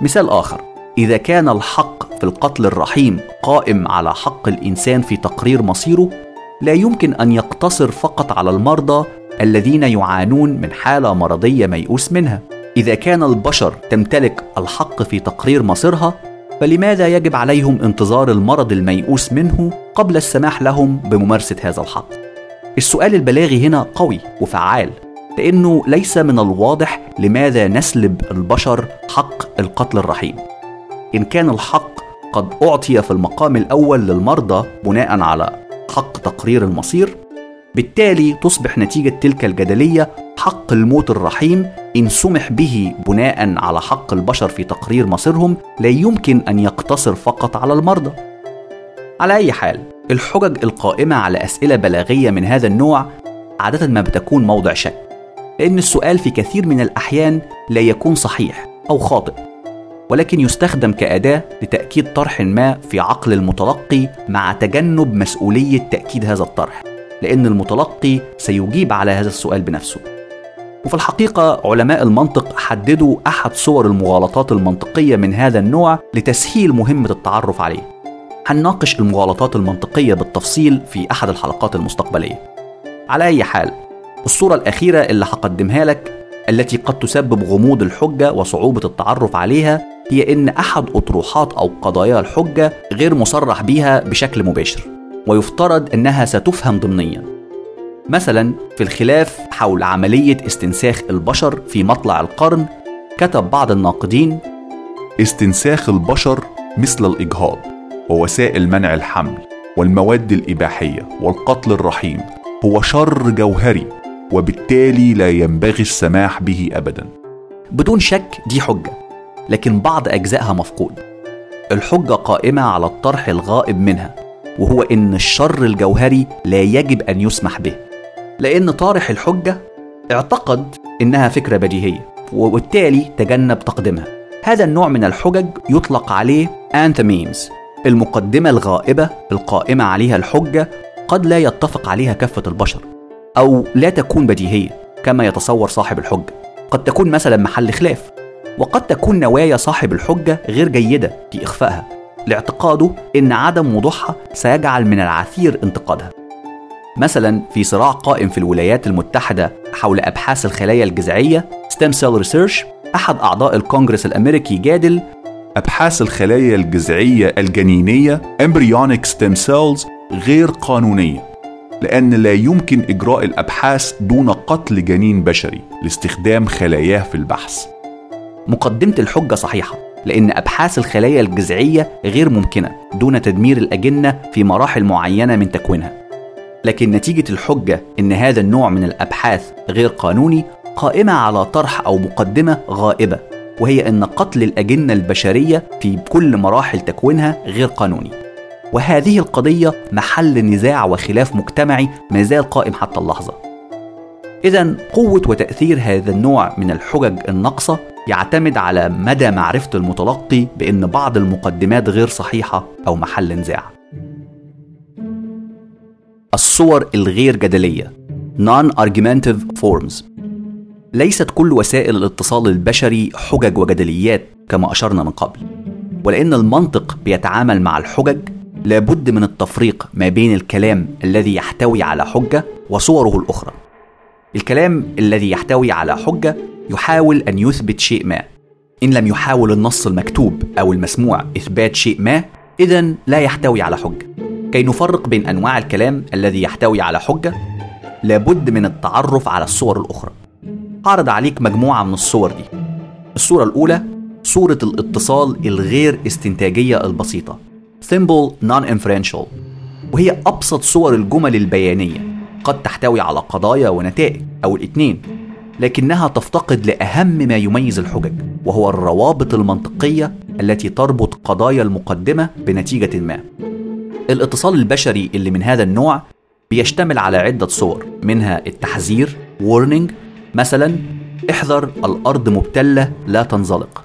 مثال آخر. إذا كان الحق في القتل الرحيم قائم على حق الإنسان في تقرير مصيره لا يمكن أن يقتصر فقط على المرضى الذين يعانون من حالة مرضية ميؤوس منها إذا كان البشر تمتلك الحق في تقرير مصيرها فلماذا يجب عليهم انتظار المرض الميؤوس منه قبل السماح لهم بممارسة هذا الحق؟ السؤال البلاغي هنا قوي وفعال لأنه ليس من الواضح لماذا نسلب البشر حق القتل الرحيم إن كان الحق قد أعطي في المقام الأول للمرضى بناء على حق تقرير المصير بالتالي تصبح نتيجة تلك الجدلية حق الموت الرحيم إن سمح به بناء على حق البشر في تقرير مصيرهم لا يمكن أن يقتصر فقط على المرضى. على أي حال، الحجج القائمة على أسئلة بلاغية من هذا النوع عادة ما بتكون موضع شك، لأن السؤال في كثير من الأحيان لا يكون صحيح أو خاطئ، ولكن يستخدم كأداة لتأكيد طرح ما في عقل المتلقي مع تجنب مسؤولية تأكيد هذا الطرح، لأن المتلقي سيجيب على هذا السؤال بنفسه. وفي الحقيقة علماء المنطق حددوا أحد صور المغالطات المنطقية من هذا النوع لتسهيل مهمة التعرف عليه. هنناقش المغالطات المنطقية بالتفصيل في أحد الحلقات المستقبلية. على أي حال، الصورة الأخيرة اللي هقدمها لك التي قد تسبب غموض الحجة وصعوبة التعرف عليها هي إن أحد أطروحات أو قضايا الحجة غير مصرح بها بشكل مباشر ويفترض أنها ستفهم ضمنيا. مثلا في الخلاف حول عملية استنساخ البشر في مطلع القرن كتب بعض الناقدين استنساخ البشر مثل الإجهاض ووسائل منع الحمل والمواد الإباحية والقتل الرحيم هو شر جوهري وبالتالي لا ينبغي السماح به أبدا. بدون شك دي حجة. لكن بعض أجزائها مفقود. الحجة قائمة على الطرح الغائب منها وهو إن الشر الجوهري لا يجب أن يسمح به. لأن طارح الحجة اعتقد إنها فكرة بديهية وبالتالي تجنب تقديمها. هذا النوع من الحجج يطلق عليه anthememes المقدمة الغائبة القائمة عليها الحجة قد لا يتفق عليها كافة البشر أو لا تكون بديهية كما يتصور صاحب الحجة. قد تكون مثلا محل خلاف. وقد تكون نوايا صاحب الحجة غير جيدة في إخفائها. لاعتقاده إن عدم وضوحها سيجعل من العسير انتقادها. مثلا في صراع قائم في الولايات المتحدة حول أبحاث الخلايا الجذعية stem cell research أحد أعضاء الكونجرس الأمريكي جادل أبحاث الخلايا الجذعية الجنينية embryonic stem cells غير قانونية لأن لا يمكن إجراء الأبحاث دون قتل جنين بشري لاستخدام خلاياه في البحث. مقدمة الحجة صحيحة لأن أبحاث الخلايا الجذعية غير ممكنة دون تدمير الأجنة في مراحل معينة من تكوينها. لكن نتيجة الحجة إن هذا النوع من الأبحاث غير قانوني قائمة على طرح أو مقدمة غائبة وهي أن قتل الأجنة البشرية في كل مراحل تكوينها غير قانوني. وهذه القضية محل نزاع وخلاف مجتمعي ما زال قائم حتى اللحظة. إذا قوة وتأثير هذا النوع من الحجج الناقصة يعتمد على مدى معرفة المتلقي بأن بعض المقدمات غير صحيحة أو محل نزاع. الصور الغير جدلية. Non-argumentative forms. ليست كل وسائل الاتصال البشري حجج وجدليات كما أشرنا من قبل ولأن المنطق بيتعامل مع الحجج لابد من التفريق ما بين الكلام الذي يحتوي على حجة وصوره الأخرى. الكلام الذي يحتوي على حجة يحاول أن يثبت شيء ما. إن لم يحاول النص المكتوب أو المسموع إثبات شيء ما إذا لا يحتوي على حجة. كي نفرق بين أنواع الكلام الذي يحتوي على حجة لابد من التعرف على الصور الأخرى. هعرض عليك مجموعة من الصور دي. الصورة الأولى صورة الاتصال الغير استنتاجية البسيطة. Simple Non-Inferential وهي أبسط صور الجمل البيانية. قد تحتوي على قضايا ونتائج أو الاتنين لكنها تفتقد لأهم ما يميز الحجج وهو الروابط المنطقية التي تربط قضايا المقدمة بنتيجة ما. الاتصال البشري اللي من هذا النوع بيشتمل على عدة صور منها التحذير warning مثلا احذر الأرض مبتلة لا تنزلق.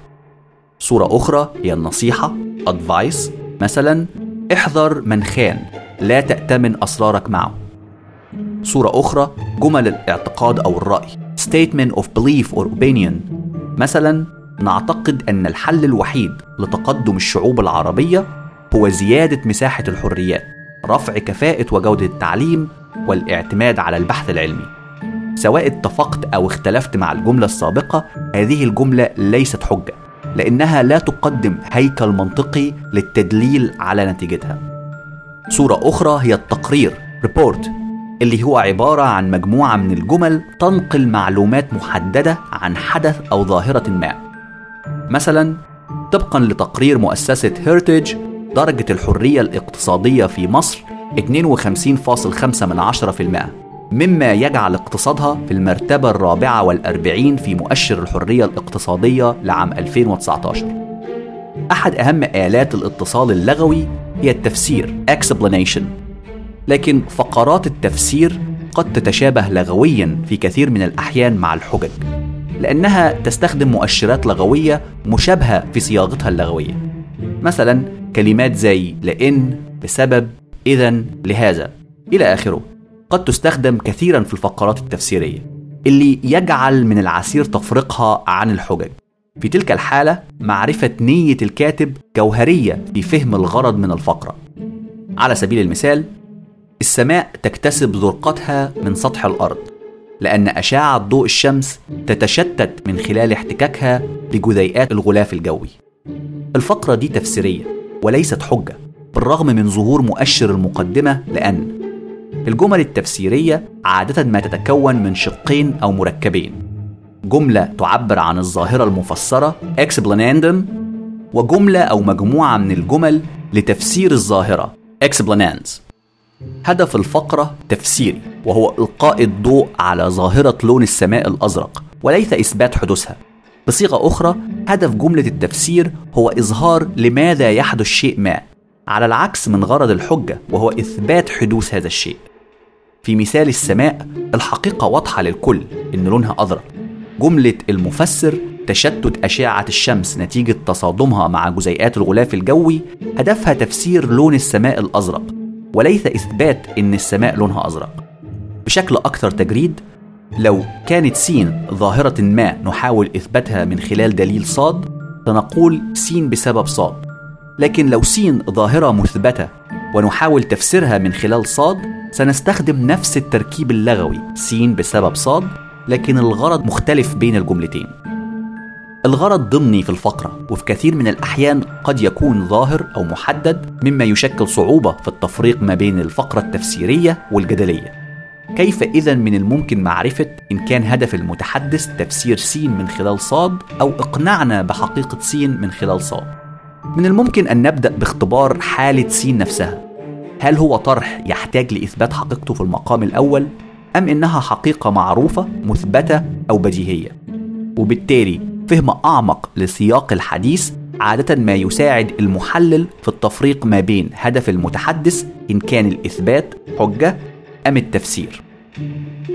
صورة أخرى هي النصيحة advice مثلا احذر من خان لا تأتمن أسرارك معه. صورة أخرى جمل الاعتقاد أو الرأي. Statement of belief or opinion. مثلا نعتقد أن الحل الوحيد لتقدم الشعوب العربية هو زيادة مساحة الحريات رفع كفاءة وجودة التعليم والاعتماد على البحث العلمي. سواء اتفقت أو اختلفت مع الجملة السابقة هذه الجملة ليست حجة لأنها لا تقدم هيكل منطقي للتدليل على نتيجتها. صورة أخرى هي التقرير report. اللي هو عبارة عن مجموعة من الجمل تنقل معلومات محددة عن حدث أو ظاهرة ما. مثلا طبقا لتقرير مؤسسة هيرتج درجة الحرية الاقتصادية في مصر 52.5 من عشرة في المئة. مما يجعل اقتصادها في المرتبة الرابعة والأربعين في مؤشر الحرية الاقتصادية لعام 2019 أحد أهم آلات الاتصال اللغوي هي التفسير explanation. لكن فقرات التفسير قد تتشابه لغويا في كثير من الأحيان مع الحجج لأنها تستخدم مؤشرات لغوية مشابهة في صياغتها اللغوية. مثلا كلمات زي لأن بسبب إذا لهذا. إلى آخره قد تستخدم كثيرا في الفقرات التفسيرية اللي يجعل من العسير تفريقها عن الحجج. في تلك الحالة معرفة نية الكاتب جوهرية في فهم الغرض من الفقرة. على سبيل المثال السماء تكتسب زرقتها من سطح الأرض لأن أشعة ضوء الشمس تتشتت من خلال احتكاكها بجزيئات الغلاف الجوي. الفقرة دي تفسيرية وليست حجة بالرغم من ظهور مؤشر المقدمة لأن الجمل التفسيرية عادة ما تتكون من شقين أو مركبين جملة تعبر عن الظاهرة المفسرة explanandum وجملة أو مجموعة من الجمل لتفسير الظاهرة explanans هدف الفقرة تفسيري وهو إلقاء الضوء على ظاهرة لون السماء الأزرق وليس إثبات حدوثها. بصيغة أخرى هدف جملة التفسير هو إظهار لماذا يحدث شيء ما على العكس من غرض الحجة وهو إثبات حدوث هذا الشيء. في مثال السماء الحقيقة واضحة للكل إن لونها أزرق. جملة المفسر تشتت أشعة الشمس نتيجة تصادمها مع جزيئات الغلاف الجوي هدفها تفسير لون السماء الأزرق. وليس إثبات إن السماء لونها أزرق. بشكل أكثر تجريد لو كانت سين ظاهرة ما نحاول إثباتها من خلال دليل صاد فنقول سين بسبب صاد. لكن لو سين ظاهرة مثبتة ونحاول تفسيرها من خلال صاد سنستخدم نفس التركيب اللغوي سين بسبب صاد لكن الغرض مختلف بين الجملتين. الغرض ضمني في الفقرة وفي كثير من الأحيان قد يكون ظاهر أو محدد مما يشكل صعوبة في التفريق ما بين الفقرة التفسيرية والجدلية. كيف إذا من الممكن معرفة إن كان هدف المتحدث تفسير سين من خلال صاد أو إقناعنا بحقيقة سين من خلال صاد؟ من الممكن أن نبدأ باختبار حالة سين نفسها. هل هو طرح يحتاج لإثبات حقيقته في المقام الأول أم إنها حقيقة معروفة مثبتة أو بديهية؟ وبالتالي فهم أعمق لسياق الحديث عادة ما يساعد المحلل في التفريق ما بين هدف المتحدث إن كان الإثبات حجة أم التفسير.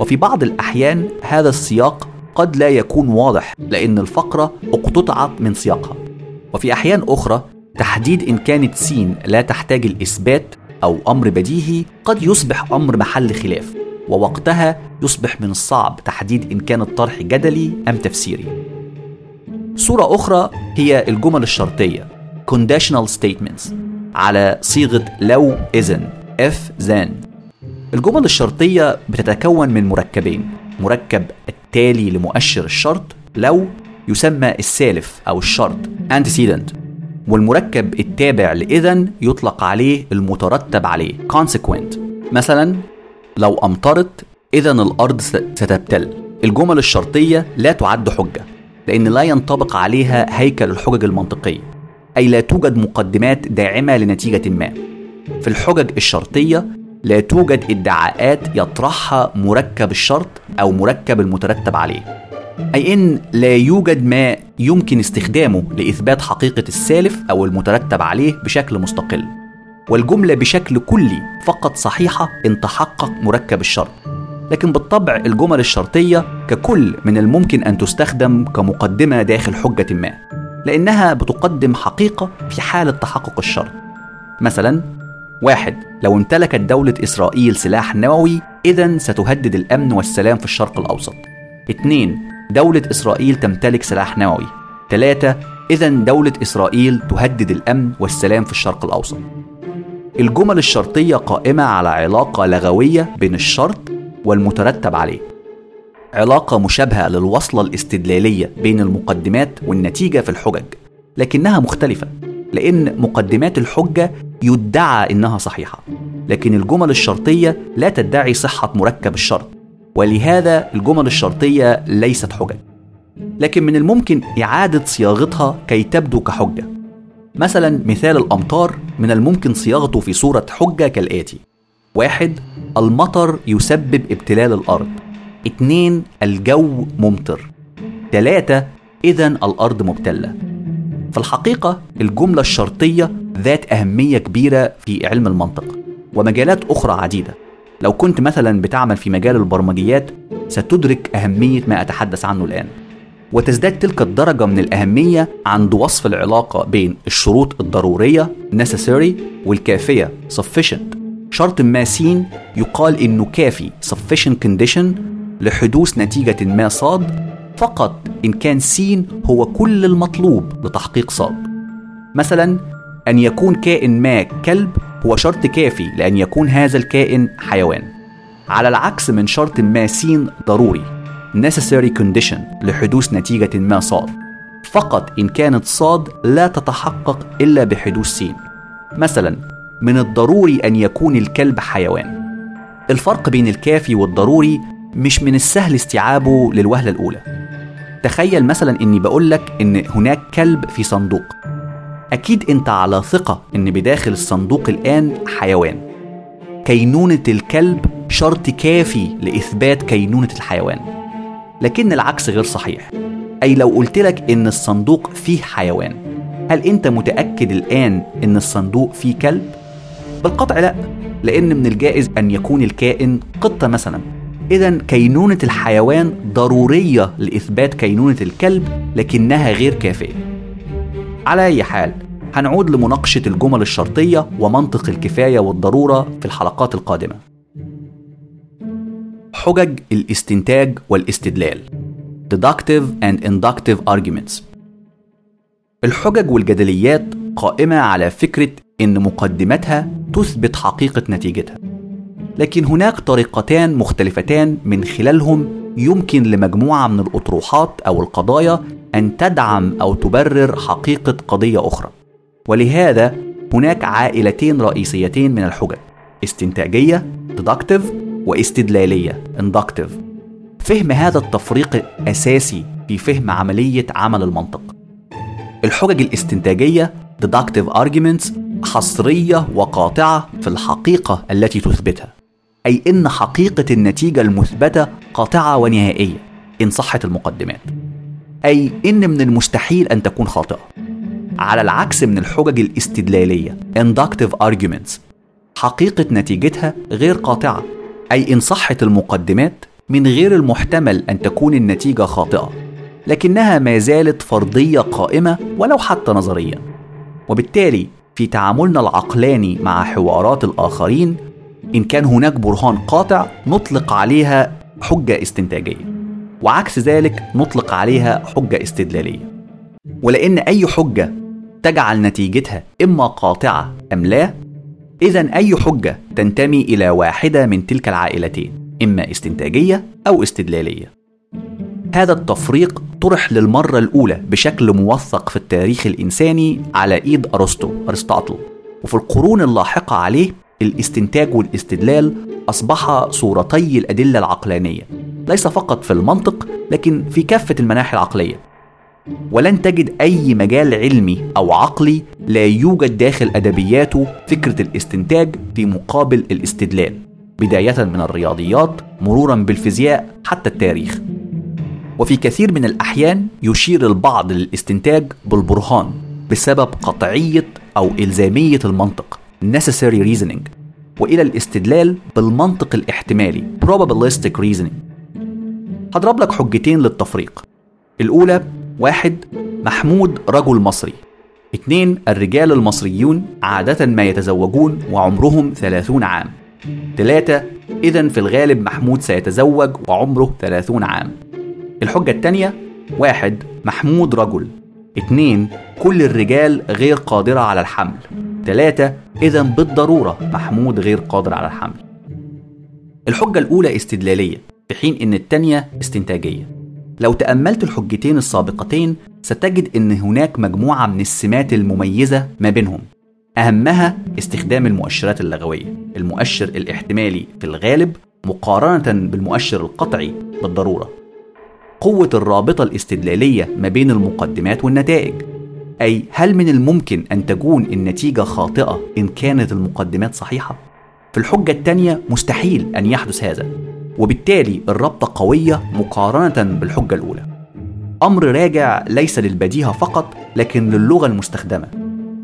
وفي بعض الأحيان هذا السياق قد لا يكون واضح لأن الفقرة اقتطعت من سياقها. وفي أحيان أخرى تحديد إن كانت سين لا تحتاج الإثبات أو أمر بديهي قد يصبح أمر محل خلاف ووقتها يصبح من الصعب تحديد إن كان الطرح جدلي أم تفسيري. صورة أخرى هي الجمل الشرطية conditional statements على صيغة لو إذن if then الجمل الشرطية بتتكون من مركبين مركب التالي لمؤشر الشرط لو يسمى السالف أو الشرط antecedent. والمركب التابع لإذن يطلق عليه المترتب عليه consequent. مثلا لو أمطرت إذا الأرض ستبتل. الجمل الشرطية لا تعد حجة. لأن لا ينطبق عليها هيكل الحجج المنطقية أي لا توجد مقدمات داعمة لنتيجة ما. في الحجج الشرطية لا توجد ادعاءات يطرحها مركب الشرط أو مركب المترتب عليه. أي إن لا يوجد ما يمكن استخدامه لإثبات حقيقة السالف أو المترتب عليه بشكل مستقل. والجملة بشكل كلي فقط صحيحة إن تحقق مركب الشرط. لكن بالطبع الجمل الشرطية ككل من الممكن أن تستخدم كمقدمة داخل حجة ما لأنها بتقدم حقيقة في حالة تحقق الشرط. مثلا واحد لو امتلكت دولة إسرائيل سلاح نووي إذا ستهدد الأمن والسلام في الشرق الأوسط. اثنين دولة إسرائيل تمتلك سلاح نووي. ثلاثة إذا دولة إسرائيل تهدد الأمن والسلام في الشرق الأوسط. الجمل الشرطية قائمة على علاقة لغوية بين الشرط والمترتب عليه. علاقة مشابهة للوصلة الاستدلالية بين المقدمات والنتيجة في الحجج لكنها مختلفة لأن مقدمات الحجة يدعى إنها صحيحة لكن الجمل الشرطية لا تدعي صحة مركب الشرط ولهذا الجمل الشرطية ليست حجج. لكن من الممكن إعادة صياغتها كي تبدو كحجة. مثلا مثال الأمطار من الممكن صياغته في صورة حجة كالآتي. واحد المطر يسبب ابتلال الأرض. اتنين الجو ممطر. تلاتة إذا الأرض مبتلة. في الحقيقة الجملة الشرطية ذات أهمية كبيرة في علم المنطق ومجالات أخرى عديدة. لو كنت مثلا بتعمل في مجال البرمجيات ستدرك أهمية ما أتحدث عنه الآن. وتزداد تلك الدرجة من الأهمية عند وصف العلاقة بين الشروط الضرورية necessary والكافية sufficient. شرط ما سين يقال إنه كافي sufficient condition لحدوث نتيجة ما صاد. فقط إن كان سين هو كل المطلوب لتحقيق صاد. مثلا أن يكون كائن ما كلب هو شرط كافي لأن يكون هذا الكائن حيوان. على العكس من شرط ما س ضروري necessary condition لحدوث نتيجة ما صاد. فقط إن كانت صاد لا تتحقق إلا بحدوث س مثلا من الضروري أن يكون الكلب حيوان. الفرق بين الكافي والضروري مش من السهل استيعابه للوهلة الأولى. تخيل مثلا إني بقولك إن هناك كلب في صندوق. أكيد أنت على ثقة إن بداخل الصندوق الآن حيوان. كينونة الكلب شرط كافي لإثبات كينونة الحيوان. لكن العكس غير صحيح. أي لو قلت لك إن الصندوق فيه حيوان هل أنت متأكد الآن إن الصندوق فيه كلب؟ بالقطع لا لأن من الجائز أن يكون الكائن قطة مثلا. إذا كينونة الحيوان ضرورية لإثبات كينونة الكلب لكنها غير كافية. على أي حال هنعود لمناقشة الجمل الشرطية ومنطق الكفاية والضرورة في الحلقات القادمة. حجج الاستنتاج والاستدلال. Deductive and inductive arguments. الحجج والجدليات قائمة على فكرة إن مقدمتها تثبت حقيقة نتيجتها. لكن هناك طريقتان مختلفتان من خلالهم يمكن لمجموعة من الأطروحات أو القضايا أن تدعم أو تبرر حقيقة قضية أخرى. ولهذا هناك عائلتين رئيسيتين من الحجج استنتاجية deductive واستدلالية inductive. فهم هذا التفريق أساسي في فهم عملية عمل المنطق. الحجج الاستنتاجية deductive arguments حصرية وقاطعة في الحقيقة التي تثبتها. أي إن حقيقة النتيجة المثبتة قاطعة ونهائية إن صحت المقدمات. أي إن من المستحيل أن تكون خاطئة. على العكس من الحجج الاستدلالية inductive arguments حقيقة نتيجتها غير قاطعة. أي إن صحت المقدمات من غير المحتمل أن تكون النتيجة خاطئة لكنها ما زالت فرضية قائمة ولو حتى نظريا. وبالتالي في تعاملنا العقلاني مع حوارات الآخرين إن كان هناك برهان قاطع نطلق عليها حجة استنتاجية وعكس ذلك نطلق عليها حجة استدلالية. ولأن أي حجة تجعل نتيجتها إما قاطعة أم لا إذا أي حجة تنتمي إلى واحدة من تلك العائلتين إما استنتاجية أو استدلالية. هذا التفريق طرح للمرة الأولى بشكل موثق في التاريخ الإنساني على إيد أرسطو أرسطاطل. وفي القرون اللاحقة عليه الاستنتاج والاستدلال أصبحا صورتي الأدلة العقلانية. ليس فقط في المنطق لكن في كافة المناحي العقلية. ولن تجد أي مجال علمي أو عقلي لا يوجد داخل أدبياته فكرة الاستنتاج في مقابل الاستدلال بداية من الرياضيات مرورا بالفيزياء حتى التاريخ. وفي كثير من الأحيان يشير البعض للاستنتاج بالبرهان بسبب قطعية أو إلزامية المنطق necessary reasoning وإلى الاستدلال بالمنطق الاحتمالي probabilistic reasoning. هضرب لك حجتين للتفريق. الأولى واحد محمود رجل مصري. اثنين الرجال المصريون عادة ما يتزوجون وعمرهم ثلاثون عام. ثلاثة إذا في الغالب محمود سيتزوج وعمره ثلاثون عام. الحجة الثانية واحد محمود رجل. اثنين كل الرجال غير قادرة على الحمل. ثلاثة إذا بالضرورة محمود غير قادر على الحمل. الحجة الأولى استدلالية في حين إن الثانية استنتاجية. لو تأملت الحجتين السابقتين ستجد أن هناك مجموعة من السمات المميزة ما بينهم. أهمها استخدام المؤشرات اللغوية. المؤشر الاحتمالي في الغالب مقارنة بالمؤشر القطعي بالضرورة. قوة الرابطة الاستدلالية ما بين المقدمات والنتائج. أي هل من الممكن أن تكون النتيجة خاطئة إن كانت المقدمات صحيحة؟ في الحجة الثانية مستحيل أن يحدث هذا وبالتالي الرابطة قوية مقارنة بالحجة الأولى. أمر راجع ليس للبديهة فقط لكن للغة المستخدمة.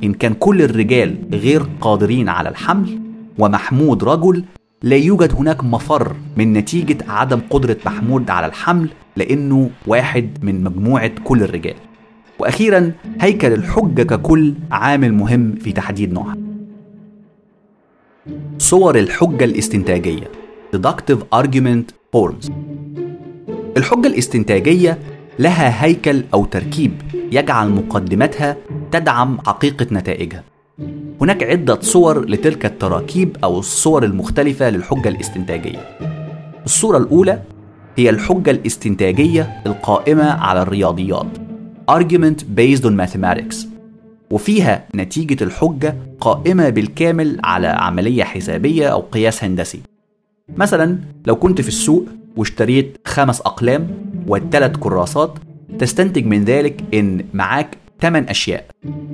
إن كان كل الرجال غير قادرين على الحمل ومحمود رجل لا يوجد هناك مفر من نتيجة عدم قدرة محمود على الحمل لأنه واحد من مجموعة كل الرجال. وأخيرا هيكل الحجة ككل عامل مهم في تحديد نوعها. صور الحجة الاستنتاجية. Deductive argument forms. الحجة الاستنتاجية لها هيكل أو تركيب يجعل مقدمتها تدعم حقيقة نتائجها. هناك عدة صور لتلك التراكيب أو الصور المختلفة للحجة الاستنتاجية. الصورة الأولى هي الحجة الاستنتاجية القائمة على الرياضيات. Argument based on mathematics. وفيها نتيجة الحجة قائمة بالكامل على عملية حسابية أو قياس هندسي. مثلا لو كنت في السوق واشتريت خمس أقلام والثلاث كراسات تستنتج من ذلك إن معاك 8 أشياء.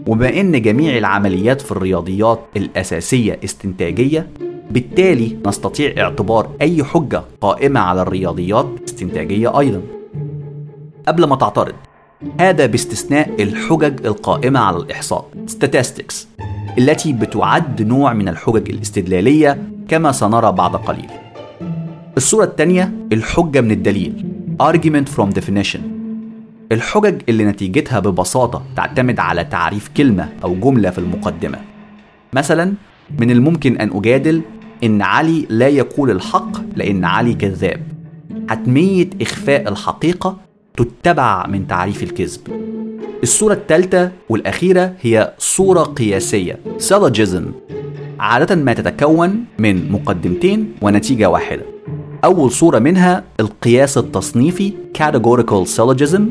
وبما إن جميع العمليات في الرياضيات الأساسية استنتاجية بالتالي نستطيع اعتبار أي حجة قائمة على الرياضيات استنتاجية أيضا. قبل ما تعترض هذا باستثناء الحجج القائمة على الإحصاء statistics التي بتعد نوع من الحجج الاستدلالية كما سنرى بعد قليل. الصورة الثانية الحجة من الدليل argument from definition. الحجج اللي نتيجتها ببساطة تعتمد على تعريف كلمة أو جملة في المقدمة. مثلا من الممكن أن أجادل إن علي لا يقول الحق لأن علي كذاب. حتمية إخفاء الحقيقة تتبع من تعريف الكذب. الصورة الثالثة والأخيرة هي صورة قياسية. Syllogism عادة ما تتكون من مقدمتين ونتيجة واحدة. أول صورة منها القياس التصنيفي categorical syllogism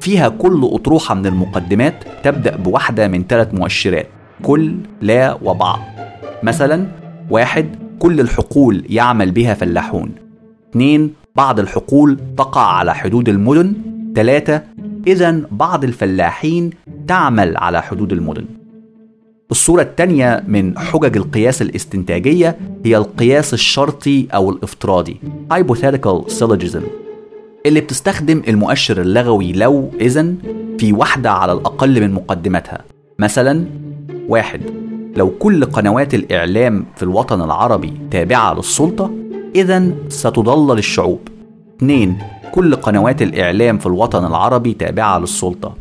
فيها كل أطروحة من المقدمات تبدأ بواحدة من ثلاث مؤشرات كل لا وبعض. مثلا واحد كل الحقول يعمل بها فلاحون. اثنين بعض الحقول تقع على حدود المدن. ثلاثة إذا بعض الفلاحين تعمل على حدود المدن. الصورة الثانية من حجج القياس الاستنتاجية هي القياس الشرطي أو الافتراضي hypothetical syllogism. اللي بتستخدم المؤشر اللغوي لو إذن في واحدة على الأقل من مقدماتها مثلا واحد لو كل قنوات الإعلام في الوطن العربي تابعة للسلطة إذا ستضلل الشعوب اثنين كل قنوات الإعلام في الوطن العربي تابعة للسلطة.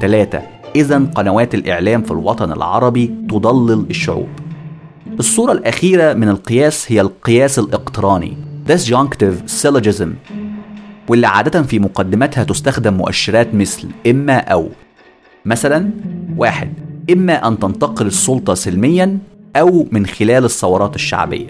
ثلاثة إذا قنوات الإعلام في الوطن العربي تضلل الشعوب الصورة الأخيرة من القياس هي القياس الإقتراني. Disjunctive syllogism واللي عادة في مقدمتها تستخدم مؤشرات مثل إما أو. مثلا واحد إما أن تنتقل السلطة سلميا أو من خلال الثورات الشعبية.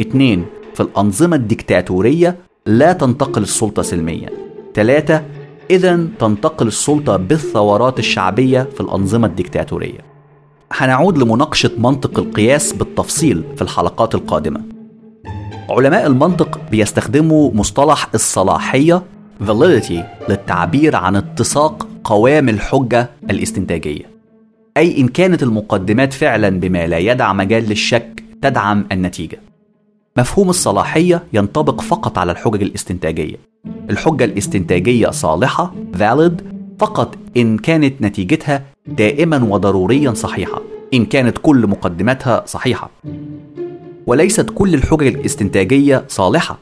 اثنين في الأنظمة الديكتاتورية لا تنتقل السلطة سلميا. ثلاثة إذا تنتقل السلطة بالثورات الشعبية في الأنظمة الديكتاتورية هنعود لمناقشة منطق القياس بالتفصيل في الحلقات القادمة. علماء المنطق بيستخدموا مصطلح الصلاحية validity للتعبير عن اتساق قوام الحجة الاستنتاجية. أي إن كانت المقدمات فعلا بما لا يدع مجال للشك تدعم النتيجة. مفهوم الصلاحية ينطبق فقط على الحجج الاستنتاجية. الحجة الاستنتاجية صالحة valid فقط إن كانت نتيجتها دائما وضروريا صحيحة إن كانت كل مقدماتها صحيحة. وليست كل الحجج الاستنتاجية صالحة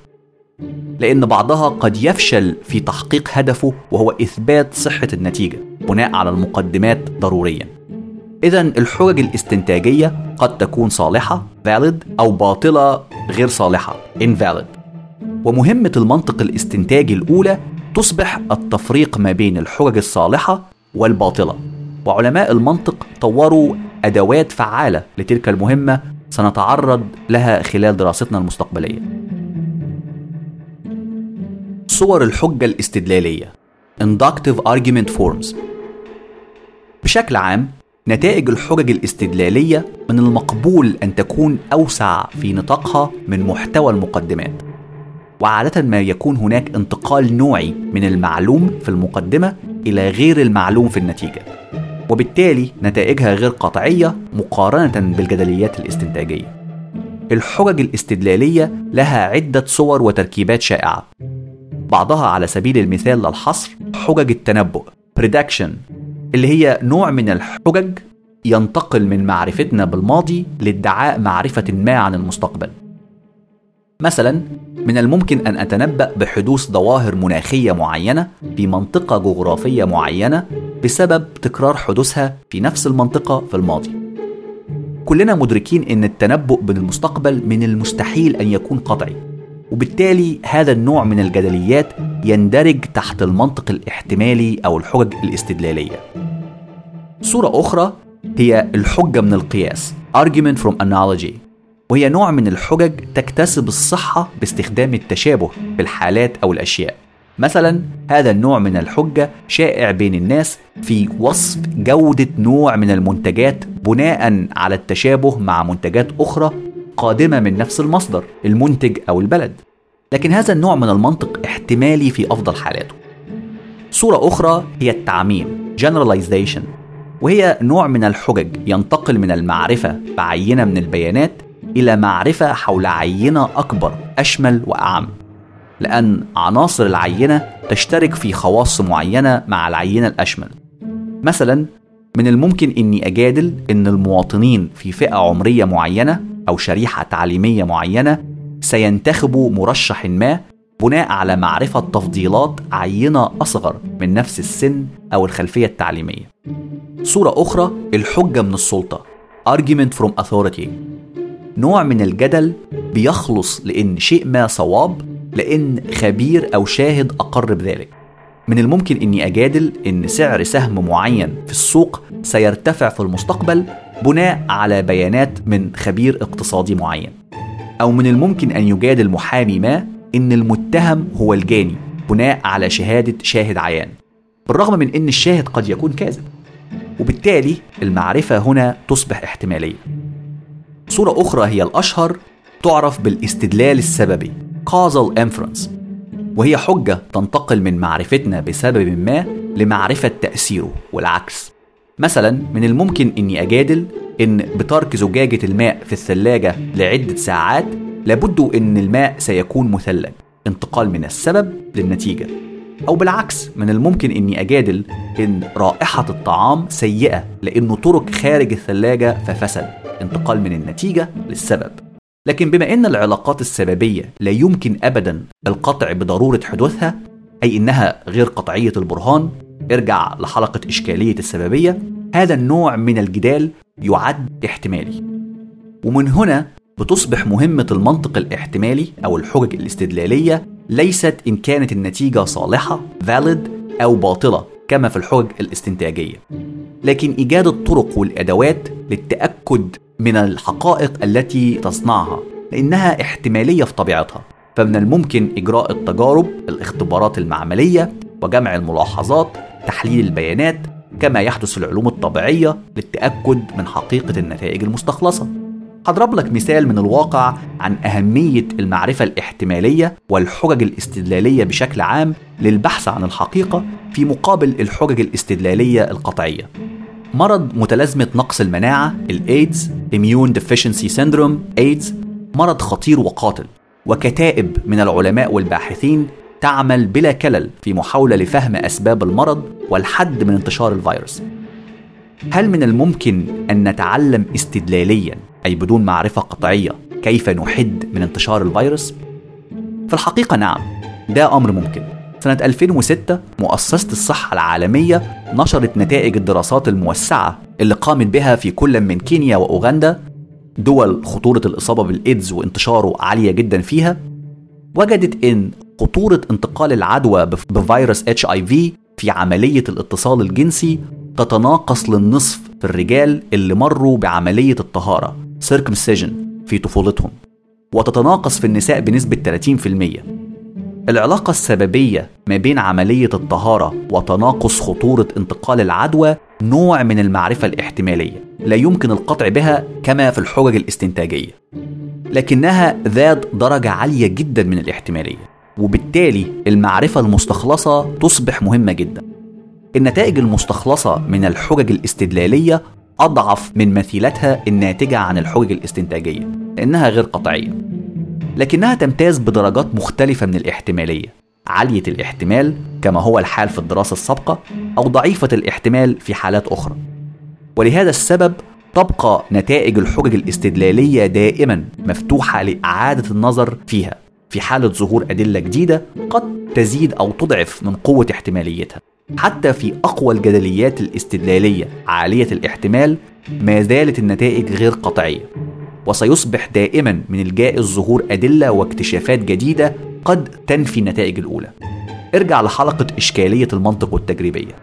لأن بعضها قد يفشل في تحقيق هدفه وهو إثبات صحة النتيجة بناء على المقدمات ضروريا. إذا الحجج الاستنتاجية قد تكون صالحة valid أو باطلة غير صالحة invalid. ومهمة المنطق الاستنتاجي الأولى تصبح التفريق ما بين الحجج الصالحة والباطلة. وعلماء المنطق طوروا أدوات فعالة لتلك المهمة سنتعرض لها خلال دراستنا المستقبلية. صور الحجة الاستدلالية. Inductive Argument Forms. بشكل عام نتائج الحجج الاستدلالية من المقبول أن تكون أوسع في نطاقها من محتوى المقدمات. وعادة ما يكون هناك انتقال نوعي من المعلوم في المقدمة إلى غير المعلوم في النتيجة. وبالتالي نتائجها غير قطعية مقارنة بالجدليات الاستنتاجية الحجج الاستدلالية لها عدة صور وتركيبات شائعة بعضها على سبيل المثال للحصر حجج التنبؤ prediction اللي هي نوع من الحجج ينتقل من معرفتنا بالماضي لادعاء معرفة ما عن المستقبل. مثلا من الممكن أن أتنبأ بحدوث ظواهر مناخية معينة في منطقة جغرافية معينة بسبب تكرار حدوثها في نفس المنطقة في الماضي. كلنا مدركين أن التنبؤ بالمستقبل من المستحيل أن يكون قطعي، وبالتالي هذا النوع من الجدليات يندرج تحت المنطق الاحتمالي أو الحجج الاستدلالية. صورة أخرى هي الحجة من القياس argument from analogy وهي نوع من الحجج تكتسب الصحة باستخدام التشابه في الحالات أو الأشياء. مثلا هذا النوع من الحجة شائع بين الناس في وصف جودة نوع من المنتجات بناء على التشابه مع منتجات أخرى قادمة من نفس المصدر المنتج أو البلد. لكن هذا النوع من المنطق احتمالي في أفضل حالاته. صورة أخرى هي التعميم generalization وهي نوع من الحجج ينتقل من المعرفة بعينة من البيانات إلى معرفة حول عينة أكبر أشمل وأعم. لأن عناصر العينة تشترك في خواص معينة مع العينة الأشمل. مثلا من الممكن أني أجادل أن المواطنين في فئة عمرية معينة أو شريحة تعليمية معينة سينتخبوا مرشح ما بناء على معرفة تفضيلات عينة أصغر من نفس السن أو الخلفية التعليمية. صورة أخرى الحجة من السلطة. Argument from authority. نوع من الجدل بيخلص لأن شيء ما صواب لأن خبير أو شاهد أقر بذلك. من الممكن أني أجادل أن سعر سهم معين في السوق سيرتفع في المستقبل بناء على بيانات من خبير اقتصادي معين. أو من الممكن أن يجادل محامي ما أن المتهم هو الجاني بناء على شهادة شاهد عيان. بالرغم من أن الشاهد قد يكون كاذب. وبالتالي المعرفة هنا تصبح احتمالية. صورة أخرى هي الأشهر تعرف بالاستدلال السببي causal inference وهي حجة تنتقل من معرفتنا بسبب ما لمعرفة تأثيره والعكس. مثلا من الممكن أني أجادل أن بترك زجاجة الماء في الثلاجة لعدة ساعات لابد أن الماء سيكون مثلج انتقال من السبب للنتيجة. أو بالعكس من الممكن أني أجادل أن رائحة الطعام سيئة لأنه ترك خارج الثلاجة ففسد انتقال من النتيجة للسبب. لكن بما أن العلاقات السببية لا يمكن أبدا القطع بضرورة حدوثها أي إنها غير قطعية البرهان ارجع لحلقة إشكالية السببية. هذا النوع من الجدال يعد احتمالي. ومن هنا بتصبح مهمة المنطق الاحتمالي أو الحجج الاستدلالية ليست إن كانت النتيجة صالحة valid أو باطلة كما في الحجج الاستنتاجية. لكن إيجاد الطرق والأدوات للتأكد من الحقائق التي تصنعها لأنها احتمالية في طبيعتها. فمن الممكن إجراء التجارب الاختبارات المعملية وجمع الملاحظات تحليل البيانات كما يحدث في العلوم الطبيعية للتأكد من حقيقة النتائج المستخلصة. هضرب لك مثال من الواقع عن أهمية المعرفة الاحتمالية والحجج الاستدلالية بشكل عام للبحث عن الحقيقة في مقابل الحجج الاستدلالية القطعية. مرض متلازمة نقص المناعة الإيدز Immune Deficiency Syndrome AIDS مرض خطير وقاتل. وكتائب من العلماء والباحثين تعمل بلا كلل في محاولة لفهم أسباب المرض والحد من انتشار الفيروس. هل من الممكن أن نتعلم استدلاليا أي بدون معرفة قطعية كيف نحد من انتشار الفيروس؟ في الحقيقة نعم ده أمر ممكن سنة 2006 مؤسسة الصحة العالمية نشرت نتائج الدراسات الموسعة اللي قامت بها في كل من كينيا وأوغندا دول خطورة الإصابة بالإيدز وانتشاره عالية جدا فيها وجدت إن خطورة انتقال العدوى بفيروس إتش آي في في عملية الاتصال الجنسي تتناقص للنصف في الرجال اللي مروا بعملية الطهارة circumcision في طفولتهم وتتناقص في النساء بنسبة 30% العلاقة السببية ما بين عملية الطهارة وتناقص خطورة انتقال العدوى نوع من المعرفة الاحتمالية لا يمكن القطع بها كما في الحجج الاستنتاجية. لكنها ذات درجة عالية جدا من الاحتمالية وبالتالي المعرفة المستخلصة تصبح مهمة جدا. النتائج المستخلصة من الحجج الاستدلالية أضعف من مثيلتها الناتجة عن الحجج الاستنتاجية لأنها غير قطعية. لكنها تمتاز بدرجات مختلفة من الاحتمالية. عالية الاحتمال كما هو الحال في الدراسة السابقة أو ضعيفة الاحتمال في حالات أخرى. ولهذا السبب تبقى نتائج الحجج الاستدلالية دائما مفتوحة لإعادة النظر فيها في حالة ظهور أدلة جديدة قد تزيد أو تضعف من قوة احتماليتها. حتى في أقوى الجدليات الاستدلالية عالية الاحتمال ما زالت النتائج غير قطعية. وسيصبح دائما من الجائز ظهور أدلة واكتشافات جديدة قد تنفي النتائج الأولى. ارجع لحلقة إشكالية المنطق والتجريبية.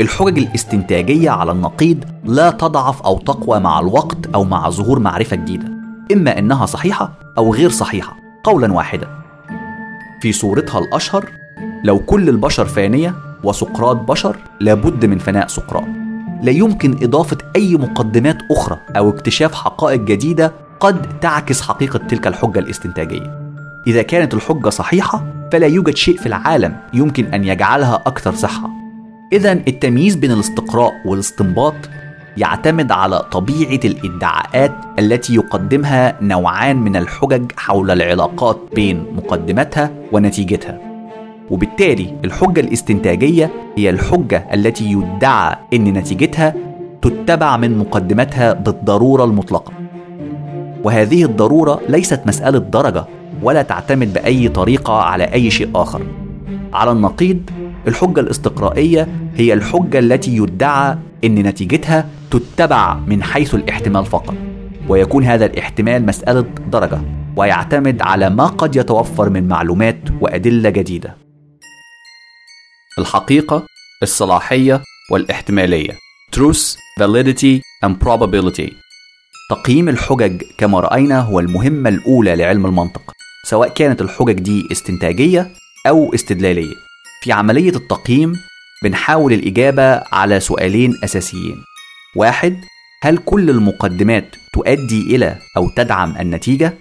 الحجج الاستنتاجية على النقيض لا تضعف أو تقوى مع الوقت أو مع ظهور معرفة جديدة. إما إنها صحيحة أو غير صحيحة. قولا واحدا. في صورتها الأشهر لو كل البشر فانية وسقراط بشر لابد من فناء سقراط. لا يمكن إضافة أي مقدمات أخرى أو اكتشاف حقائق جديدة قد تعكس حقيقة تلك الحجة الاستنتاجية. إذا كانت الحجة صحيحة فلا يوجد شيء في العالم يمكن أن يجعلها أكثر صحة. إذا التمييز بين الاستقراء والاستنباط يعتمد على طبيعة الإدعاءات التي يقدمها نوعان من الحجج حول العلاقات بين مقدمتها ونتيجتها. وبالتالي الحجة الاستنتاجية هي الحجة التي يدعى أن نتيجتها تتبع من مقدمتها بالضرورة المطلقة. وهذه الضرورة ليست مسألة درجة ولا تعتمد بأي طريقة على أي شيء آخر. على النقيض الحجة الاستقرائية هي الحجة التي يدعى أن نتيجتها تتبع من حيث الاحتمال فقط ويكون هذا الاحتمال مسألة درجة ويعتمد على ما قد يتوفر من معلومات وأدلة جديدة الحقيقة الصلاحية والاحتمالية. Truth, Validity and Probability. تقييم الحجج كما رأينا هو المهمة الأولى لعلم المنطق سواء كانت الحجج دي استنتاجية أو استدلالية. في عملية التقييم بنحاول الإجابة على سؤالين أساسيين. واحد هل كل المقدمات تؤدي إلى أو تدعم النتيجة؟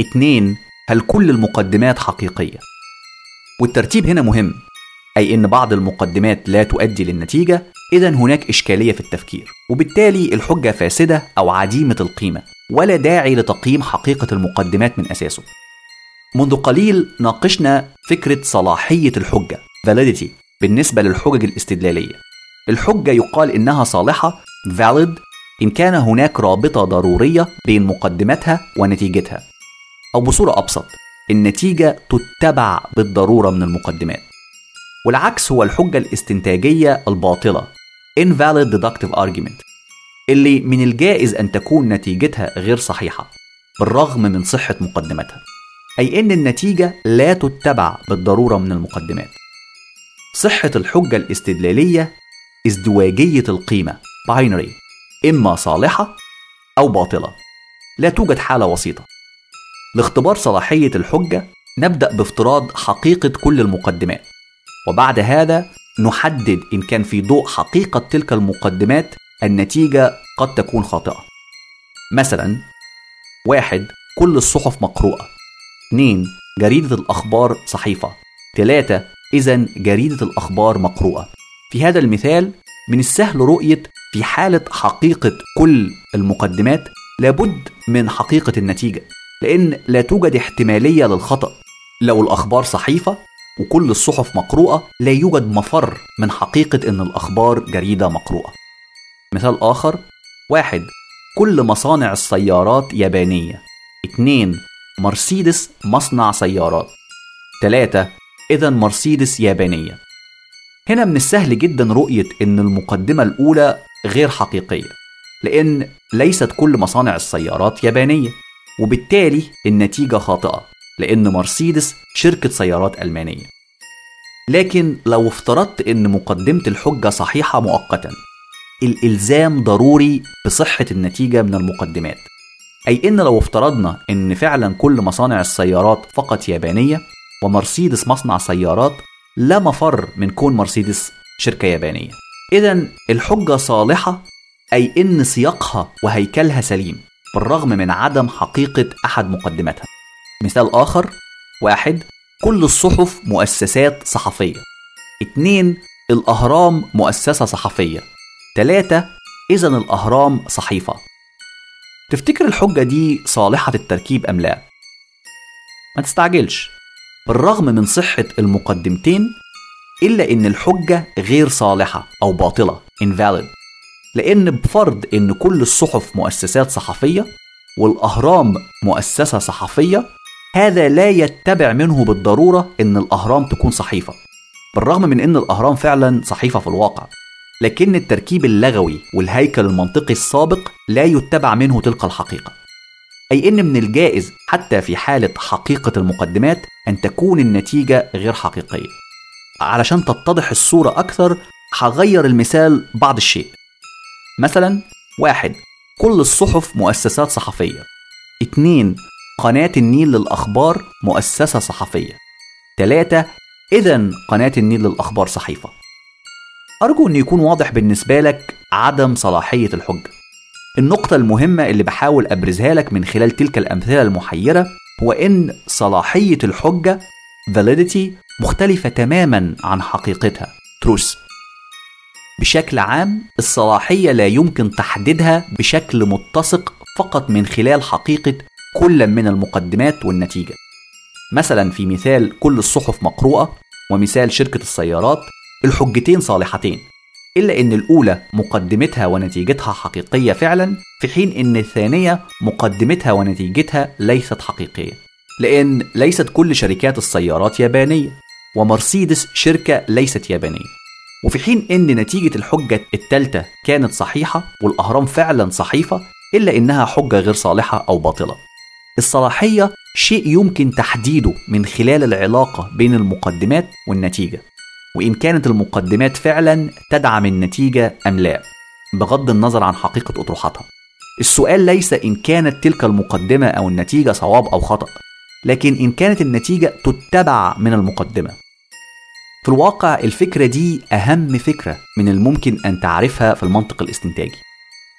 اتنين هل كل المقدمات حقيقية؟ والترتيب هنا مهم. أي إن بعض المقدمات لا تؤدي للنتيجة إذا هناك إشكالية في التفكير. وبالتالي الحجة فاسدة أو عديمة القيمة ولا داعي لتقييم حقيقة المقدمات من أساسه. منذ قليل ناقشنا فكرة صلاحية الحجة validity بالنسبة للحجج الاستدلالية. الحجة يقال إنها صالحة valid إن كان هناك رابطة ضرورية بين مقدمتها ونتيجتها. أو بصورة أبسط النتيجة تتبع بالضرورة من المقدمات. والعكس هو الحجة الاستنتاجية الباطلة. Invalid deductive argument. اللي من الجائز أن تكون نتيجتها غير صحيحة بالرغم من صحة مقدمتها. أي أن النتيجة لا تتبع بالضرورة من المقدمات. صحة الحجة الاستدلالية ازدواجية القيمة binary إما صالحة أو باطلة. لا توجد حالة وسيطة. لاختبار صلاحية الحجة نبدأ بافتراض حقيقة كل المقدمات. وبعد هذا نحدد إن كان في ضوء حقيقة تلك المقدمات النتيجة قد تكون خاطئة. مثلا واحد كل الصحف مقروءة. اثنين جريدة الأخبار صحيفة. ثلاثة إذا جريدة الأخبار مقروءة. في هذا المثال من السهل رؤية في حالة حقيقة كل المقدمات لابد من حقيقة النتيجة لأن لا توجد احتمالية للخطأ. لو الأخبار صحيفة وكل الصحف مقروءة لا يوجد مفر من حقيقة أن الأخبار جريدة مقروءة. مثال آخر واحد كل مصانع السيارات يابانية. اثنين مرسيدس مصنع سيارات. ثلاثة إذا مرسيدس يابانية. هنا من السهل جدا رؤية أن المقدمة الأولى غير حقيقية لأن ليست كل مصانع السيارات يابانية وبالتالي النتيجة خاطئة. لأن مرسيدس شركة سيارات ألمانية. لكن لو افترضت أن مقدمة الحجة صحيحة مؤقتا الإلزام ضروري بصحة النتيجة من المقدمات. أي إن لو افترضنا إن فعلا كل مصانع السيارات فقط يابانية ومرسيدس مصنع سيارات لا مفر من كون مرسيدس شركة يابانية. إذا الحجة صالحة أي إن سياقها وهيكلها سليم بالرغم من عدم حقيقة أحد مقدماتها. مثال آخر واحد كل الصحف مؤسسات صحفية. اتنين الأهرام مؤسسة صحفية. تلاتة إذا الأهرام صحيفة. تفتكر الحجة دي صالحة التركيب أم لا؟ ما تستعجلش. بالرغم من صحة المقدمتين إلا إن الحجة غير صالحة أو باطلة invalid. لأن بفرض إن كل الصحف مؤسسات صحفية والأهرام مؤسسة صحفية هذا لا يتبع منه بالضرورة إن الأهرام تكون صحيفة. بالرغم من إن الأهرام فعلا صحيفة في الواقع لكن التركيب اللغوي والهيكل المنطقي السابق لا يتبع منه تلك الحقيقة. أي إن من الجائز حتى في حالة حقيقة المقدمات أن تكون النتيجة غير حقيقية. علشان تتضح الصورة أكثر هغير المثال بعض الشيء. مثلا واحد كل الصحف مؤسسات صحفية. اتنين قناة النيل للأخبار مؤسسة صحفية. تلاتة إذا قناة النيل للأخبار صحيفة. أرجو أن يكون واضح بالنسبة لك عدم صلاحية الحجة. النقطة المهمة اللي بحاول أبرزها لك من خلال تلك الأمثلة المحيرة هو إن صلاحية الحجة validity مختلفة تماما عن حقيقتها. Truth. بشكل عام الصلاحية لا يمكن تحديدها بشكل متسق فقط من خلال حقيقة كل من المقدمات والنتيجة. مثلا في مثال كل الصحف مقروءة ومثال شركة السيارات الحجتين صالحتين إلا إن الأولى مقدمتها ونتيجتها حقيقية فعلا في حين إن الثانية مقدمتها ونتيجتها ليست حقيقية. لأن ليست كل شركات السيارات يابانية ومرسيدس شركة ليست يابانية. وفي حين إن نتيجة الحجة الثالثة كانت صحيحة والأهرام فعلا صحيفة إلا إنها حجة غير صالحة أو باطلة. الصلاحية شيء يمكن تحديده من خلال العلاقة بين المقدمات والنتيجة وإن كانت المقدمات فعلا تدعم النتيجة أم لا بغض النظر عن حقيقة أطروحتها السؤال ليس إن كانت تلك المقدمة أو النتيجة صواب أو خطأ لكن إن كانت النتيجة تتبع من المقدمة. في الواقع الفكرة دي أهم فكرة من الممكن أن تعرفها في المنطق الاستنتاجي.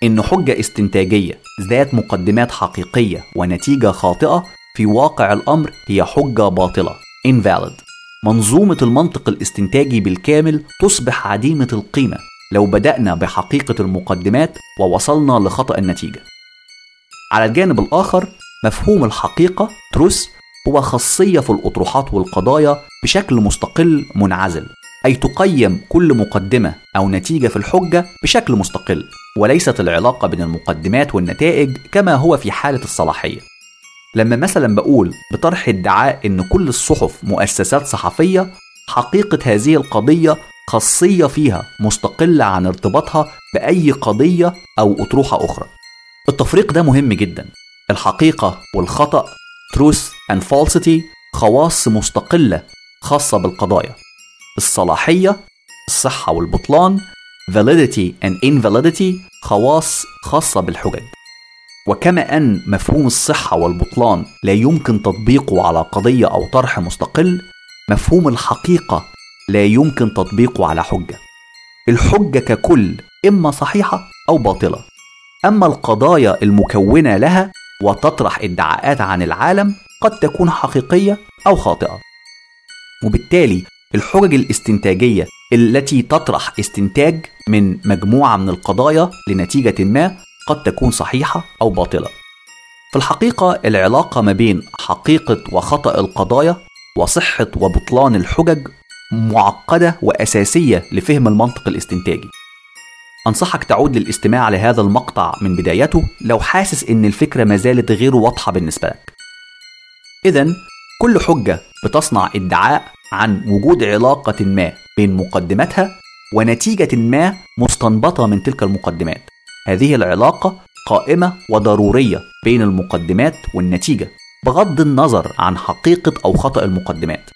إن حجة استنتاجية ذات مقدمات حقيقية ونتيجة خاطئة في واقع الأمر هي حجة باطلة. Invalid. منظومة المنطق الاستنتاجي بالكامل تصبح عديمة القيمة لو بدأنا بحقيقة المقدمات ووصلنا لخطأ النتيجة. على الجانب الآخر مفهوم الحقيقة تروس هو خاصية في الأطروحات والقضايا بشكل مستقل منعزل أي تقيم كل مقدمة أو نتيجة في الحجة بشكل مستقل. وليست العلاقة بين المقدمات والنتائج كما هو في حالة الصلاحية. لما مثلا بقول بطرح ادعاء إن كل الصحف مؤسسات صحفية حقيقة هذه القضية خاصية فيها مستقلة عن ارتباطها بأي قضية أو أطروحة أخرى. التفريق ده مهم جدا. الحقيقة والخطأ truth and falsity خواص مستقلة خاصة بالقضايا. الصلاحية الصحة والبطلان validity and invalidity خواص خاصة بالحجج. وكما أن مفهوم الصحة والبطلان لا يمكن تطبيقه على قضية أو طرح مستقل مفهوم الحقيقة لا يمكن تطبيقه على حجة. الحجة ككل إما صحيحة أو باطلة. أما القضايا المكونة لها وتطرح ادعاءات عن العالم قد تكون حقيقية أو خاطئة. وبالتالي الحجج الاستنتاجية التي تطرح استنتاج من مجموعة من القضايا لنتيجة ما قد تكون صحيحة أو باطلة. في الحقيقة العلاقة ما بين حقيقة وخطأ القضايا وصحة وبطلان الحجج معقدة وأساسية لفهم المنطق الاستنتاجي. أنصحك تعود للاستماع لهذا المقطع من بدايته لو حاسس إن الفكرة ما زالت غير واضحة بالنسبة لك. إذا كل حجة بتصنع ادعاء عن وجود علاقة ما بين مقدماتها ونتيجة ما مستنبطة من تلك المقدمات. هذه العلاقة قائمة وضرورية بين المقدمات والنتيجة بغض النظر عن حقيقة أو خطأ المقدمات.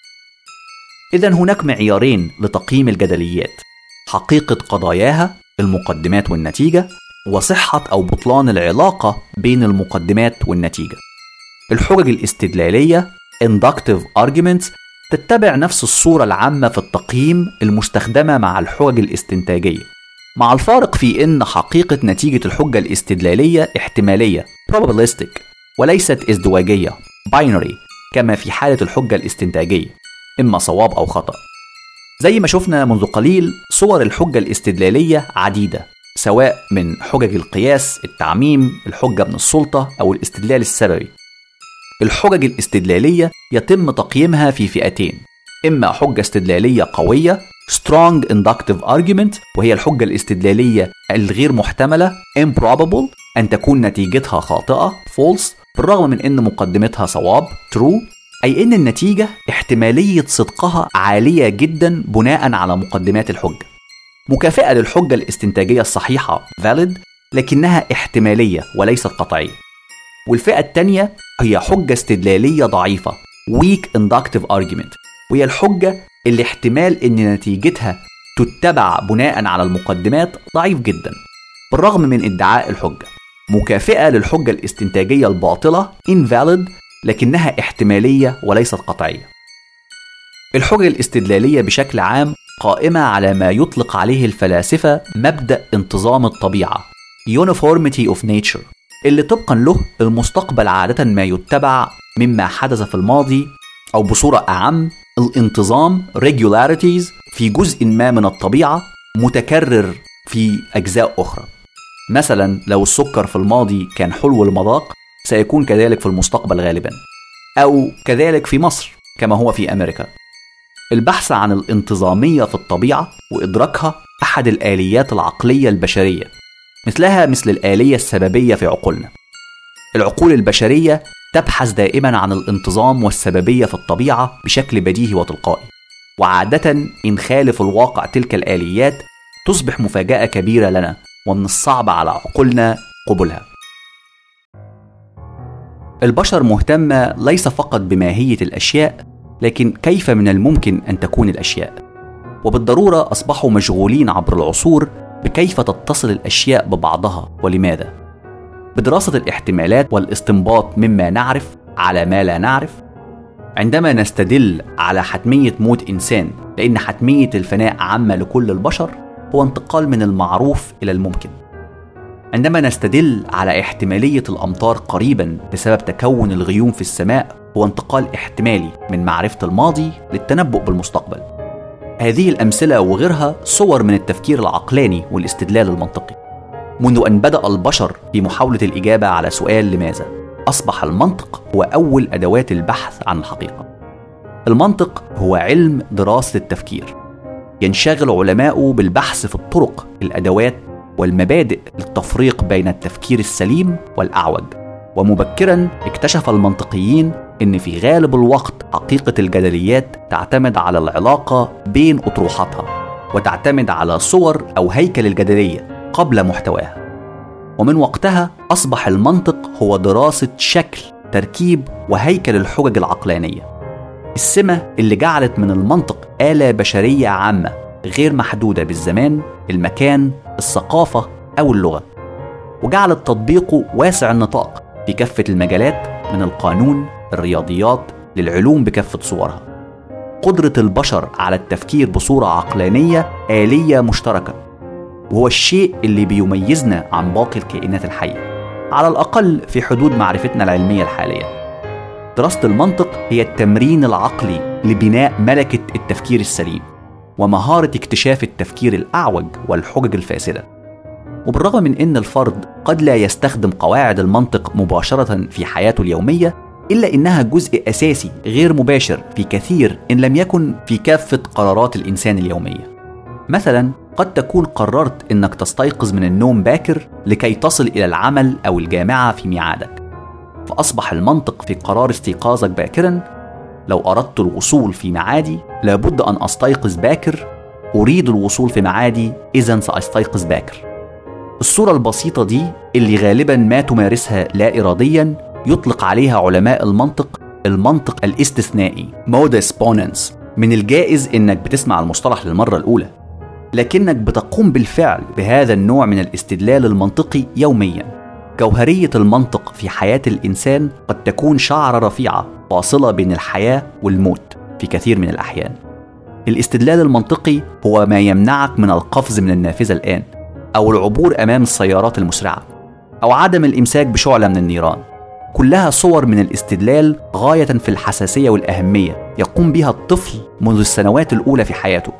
إذا هناك معيارين لتقييم الجدليات: حقيقة قضاياها المقدمات والنتيجة، وصحة أو بطلان العلاقة بين المقدمات والنتيجة. الحجج الاستدلالية inductive arguments تتبع نفس الصورة العامة في التقييم المستخدمة مع الحجج الاستنتاجية مع الفارق في إن حقيقة نتيجة الحجة الاستدلالية احتمالية probabilistic وليست ازدواجية binary كما في حالة الحجة الاستنتاجية إما صواب أو خطأ. زي ما شفنا منذ قليل صور الحجة الاستدلالية عديدة سواء من حجج القياس التعميم الحجة من السلطة أو الاستدلال السببي. الحجج الاستدلالية يتم تقييمها في فئتين. إما حجة استدلالية قوية strong inductive argument وهي الحجة الاستدلالية الغير محتملة improbable أن تكون نتيجتها خاطئة false بالرغم من أن مقدمتها صواب true أي أن النتيجة احتمالية صدقها عالية جدا بناء على مقدمات الحجة. مكافئة للحجة الاستنتاجية الصحيحة valid لكنها احتمالية وليست قطعية. والفئة الثانية هي حجة استدلالية ضعيفة. Weak inductive argument. وهي الحجة اللي احتمال إن نتيجتها تتبع بناء على المقدمات ضعيف جدا. بالرغم من ادعاء الحجة. مكافئة للحجة الاستنتاجية الباطلة invalid لكنها احتمالية وليست قطعية. الحجج الاستدلالية بشكل عام قائمة على ما يطلق عليه الفلاسفة مبدأ انتظام الطبيعة uniformity of nature. اللي طبقا له المستقبل عادة ما يتبع مما حدث في الماضي أو بصورة أعم الانتظام regularities في جزء ما من الطبيعة متكرر في أجزاء أخرى. مثلا لو السكر في الماضي كان حلو المذاق سيكون كذلك في المستقبل غالبا. أو كذلك في مصر كما هو في أمريكا. البحث عن الانتظامية في الطبيعة وإدراكها أحد الآليات العقلية البشرية. مثلها مثل الآلية السببية في عقولنا. العقول البشرية تبحث دائما عن الانتظام والسببية في الطبيعة بشكل بديهي وتلقائي. وعادة إن خالف الواقع تلك الآليات تصبح مفاجأة كبيرة لنا ومن الصعب على عقولنا قبولها البشر مهتمة ليس فقط بماهية الأشياء لكن كيف من الممكن أن تكون الأشياء؟ وبالضرورة أصبحوا مشغولين عبر العصور بكيف تتصل الأشياء ببعضها ولماذا؟ بدراسة الاحتمالات والاستنباط مما نعرف على ما لا نعرف؟ عندما نستدل على حتمية موت إنسان لأن حتمية الفناء عامة لكل البشر هو انتقال من المعروف إلى الممكن. عندما نستدل على احتمالية الأمطار قريبا بسبب تكون الغيوم في السماء هو انتقال احتمالي من معرفة الماضي للتنبؤ بالمستقبل. هذه الأمثلة وغيرها صور من التفكير العقلاني والاستدلال المنطقي منذ أن بدأ البشر في محاولة الإجابة على سؤال لماذا؟ أصبح المنطق هو أول أدوات البحث عن الحقيقة. المنطق هو علم دراسة التفكير. ينشغل علماؤه بالبحث في الطرق الأدوات والمبادئ للتفريق بين التفكير السليم والأعوج. ومبكرا اكتشف المنطقيين إن في غالب الوقت حقيقة الجدليات تعتمد على العلاقة بين أطروحاتها وتعتمد على صور أو هيكل الجدلية قبل محتواها. ومن وقتها أصبح المنطق هو دراسة شكل تركيب وهيكل الحجج العقلانية. السمة اللي جعلت من المنطق آلة بشرية عامة غير محدودة بالزمان المكان الثقافة أو اللغة. وجعلت تطبيقه واسع النطاق في كافه المجالات من القانون الرياضيات للعلوم بكافة صورها. قدرة البشر على التفكير بصورة عقلانية آلية مشتركة وهو الشيء اللي بيميزنا عن باقي الكائنات الحية على الأقل في حدود معرفتنا العلمية الحالية. دراسة المنطق هي التمرين العقلي لبناء ملكة التفكير السليم ومهارة اكتشاف التفكير الأعوج والحجج الفاسدة. وبالرغم من أن الفرد قد لا يستخدم قواعد المنطق مباشرة في حياته اليومية إلا إنها جزء أساسي غير مباشر في كثير إن لم يكن في كافة قرارات الإنسان اليومية. مثلا قد تكون قررت إنك تستيقظ من النوم باكر لكي تصل إلى العمل أو الجامعة في ميعادك. فأصبح المنطق في قرار استيقاظك باكرا لو أردت الوصول في ميعادي لابد أن أستيقظ باكر أريد الوصول في ميعادي إذا سأستيقظ باكر. الصورة البسيطة دي اللي غالبا ما تمارسها لا إراديا يطلق عليها علماء المنطق المنطق الاستثنائي modus ponens من الجائز إنك بتسمع المصطلح للمرة الأولى. لكنك بتقوم بالفعل بهذا النوع من الاستدلال المنطقي يوميا. جوهرية المنطق في حياة الإنسان قد تكون شعرة رفيعة فاصلة بين الحياة والموت في كثير من الأحيان. الاستدلال المنطقي هو ما يمنعك من القفز من النافذة الآن أو العبور أمام السيارات المسرعة أو عدم الإمساك بشعلة من النيران. كلها صور من الاستدلال غاية في الحساسية والأهمية يقوم بها الطفل منذ السنوات الأولى في حياته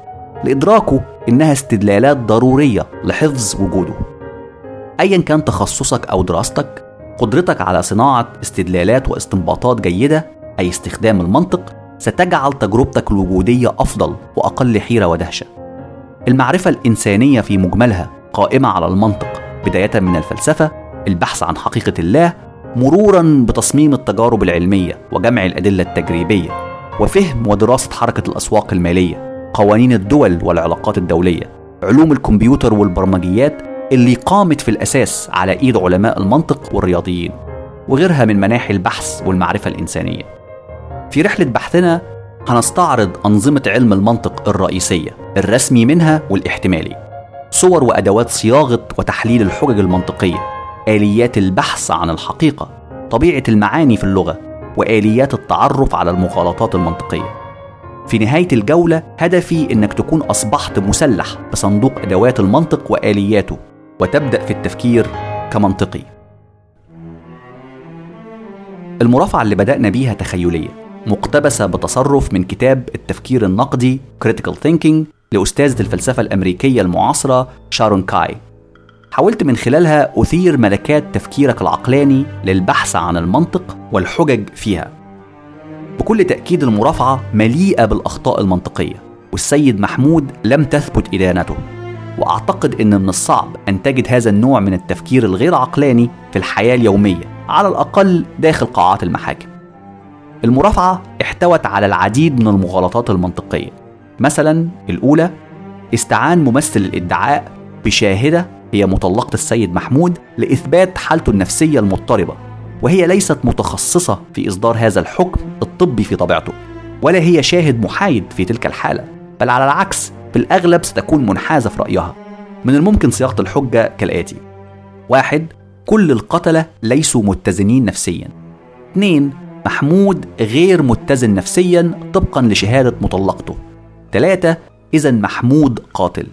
لإدراكه إنها استدلالات ضرورية لحفظ وجوده. أيا كان تخصصك أو دراستك قدرتك على صناعة استدلالات واستنباطات جيدة أي استخدام المنطق ستجعل تجربتك الوجودية أفضل وأقل حيرة ودهشة. المعرفة الإنسانية في مجملها قائمة على المنطق بداية من الفلسفة البحث عن حقيقة الله مرورا بتصميم التجارب العلمية وجمع الأدلة التجريبية وفهم ودراسة حركة الأسواق المالية قوانين الدول والعلاقات الدولية علوم الكمبيوتر والبرمجيات اللي قامت في الأساس على إيد علماء المنطق والرياضيين وغيرها من مناحي البحث والمعرفة الإنسانية. في رحلة بحثنا هنستعرض أنظمة علم المنطق الرئيسية الرسمي منها والاحتمالي صور وأدوات صياغة وتحليل الحجج المنطقية. آليات البحث عن الحقيقة طبيعة المعاني في اللغة وآليات التعرف على المغالطات المنطقية. في نهاية الجولة هدفي إنك تكون أصبحت مسلح بصندوق أدوات المنطق وآلياته وتبدأ في التفكير كمنطقي. المرافعة اللي بدأنا بيها تخيلية مقتبسة بتصرف من كتاب التفكير النقدي Critical Thinking لأستاذة الفلسفة الأمريكية المعاصرة شارون كاي. حاولت من خلالها أثير ملكات تفكيرك العقلاني للبحث عن المنطق والحجج فيها. بكل تأكيد المرافعة مليئة بالأخطاء المنطقية والسيد محمود لم تثبت إدانته. وأعتقد أن من الصعب أن تجد هذا النوع من التفكير الغير عقلاني في الحياة اليومية على الأقل داخل قاعات المحاكم. المرافعة احتوت على العديد من المغالطات المنطقية. مثلا الأولى استعان ممثل الإدعاء بشاهدة هي مطلقة السيد محمود لإثبات حالته النفسية المضطربة وهي ليست متخصصة في إصدار هذا الحكم الطبي في طبيعته ولا هي شاهد محايد في تلك الحالة بل على العكس في الأغلب ستكون منحازة في رأيها. من الممكن صياغة الحجة كالآتي واحد كل القتلة ليسوا متزنين نفسيا. اثنين محمود غير متزن نفسيا طبقا لشهادة مطلقته. ثلاثة إذا محمود قاتل.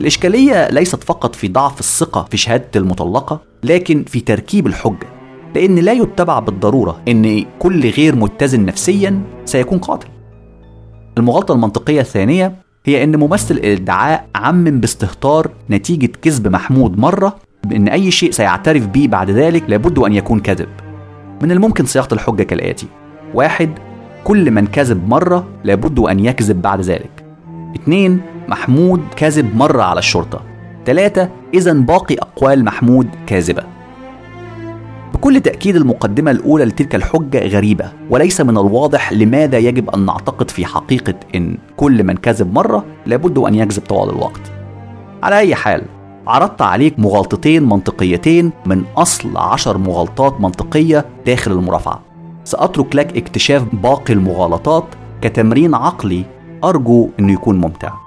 الإشكالية ليست فقط في ضعف الثقة في شهادة المطلقة لكن في تركيب الحجة لأن لا يتبع بالضرورة أن كل غير متزن نفسيا سيكون قاتل. المغالطة المنطقية الثانية هي أن ممثل الإدعاء عمم باستهتار نتيجة كذب محمود مرة بأن أي شيء سيعترف به بعد ذلك لابد أن يكون كذب. من الممكن صياغة الحجة كالآتي واحد كل من كذب مرة لابد أن يكذب بعد ذلك. اثنين محمود كذب مرة على الشرطة. ثلاثة إذا باقي أقوال محمود كاذبة. بكل تأكيد المقدمة الأولى لتلك الحجة غريبة وليس من الواضح لماذا يجب أن نعتقد في حقيقة إن كل من كذب مرة لابد أن يكذب طوال الوقت. على أي حال عرضت عليك مغالطتين منطقيتين من أصل عشر مغالطات منطقية داخل المرافعة. سأترك لك اكتشاف باقي المغالطات كتمرين عقلي أرجو أنه يكون ممتع.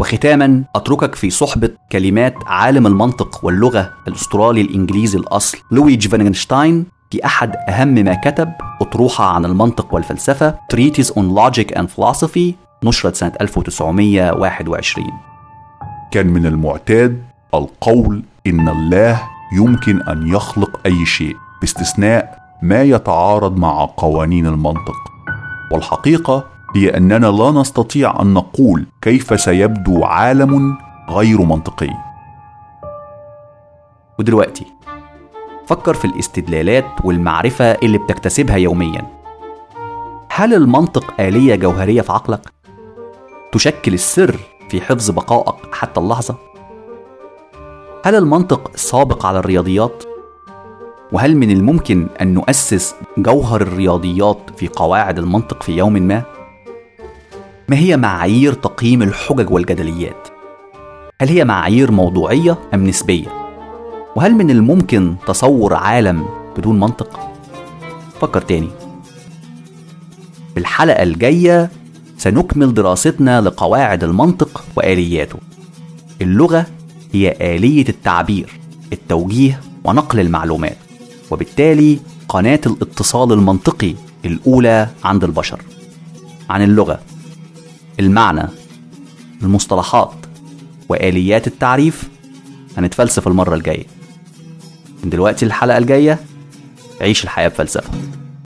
وختاما أتركك في صحبة كلمات عالم المنطق واللغة الأسترالي الإنجليزي الأصل. لودفيج فيتغنشتاين في أحد أهم ما كتب أطروحة عن المنطق والفلسفة Treatise on Logic and Philosophy نشرت سنة 1921 كان من المعتاد القول إن الله يمكن أن يخلق أي شيء باستثناء ما يتعارض مع قوانين المنطق. والحقيقة هي أننا لا نستطيع أن نقول كيف سيبدو عالم غير منطقي ودلوقتي فكر في الاستدلالات والمعرفة اللي بتكتسبها يوميا هل المنطق آلية جوهرية في عقلك؟ تشكل السر في حفظ بقائك حتى اللحظة؟ هل المنطق سابق على الرياضيات؟ وهل من الممكن أن نؤسس جوهر الرياضيات في قواعد المنطق في يوم ما؟ ما هي معايير تقييم الحجج والجدليات؟ هل هي معايير موضوعية أم نسبية؟ وهل من الممكن تصور عالم بدون منطق؟ فكر تاني في الحلقة الجاية سنكمل دراستنا لقواعد المنطق وآلياته اللغة هي آلية التعبير التوجيه ونقل المعلومات وبالتالي قناة الاتصال المنطقي الأولى عند البشر عن اللغة المعنى المصطلحات وآليات التعريف هنتفلسف المرة الجاية. من دلوقتي الحلقة الجاية عيش الحياة بفلسفة.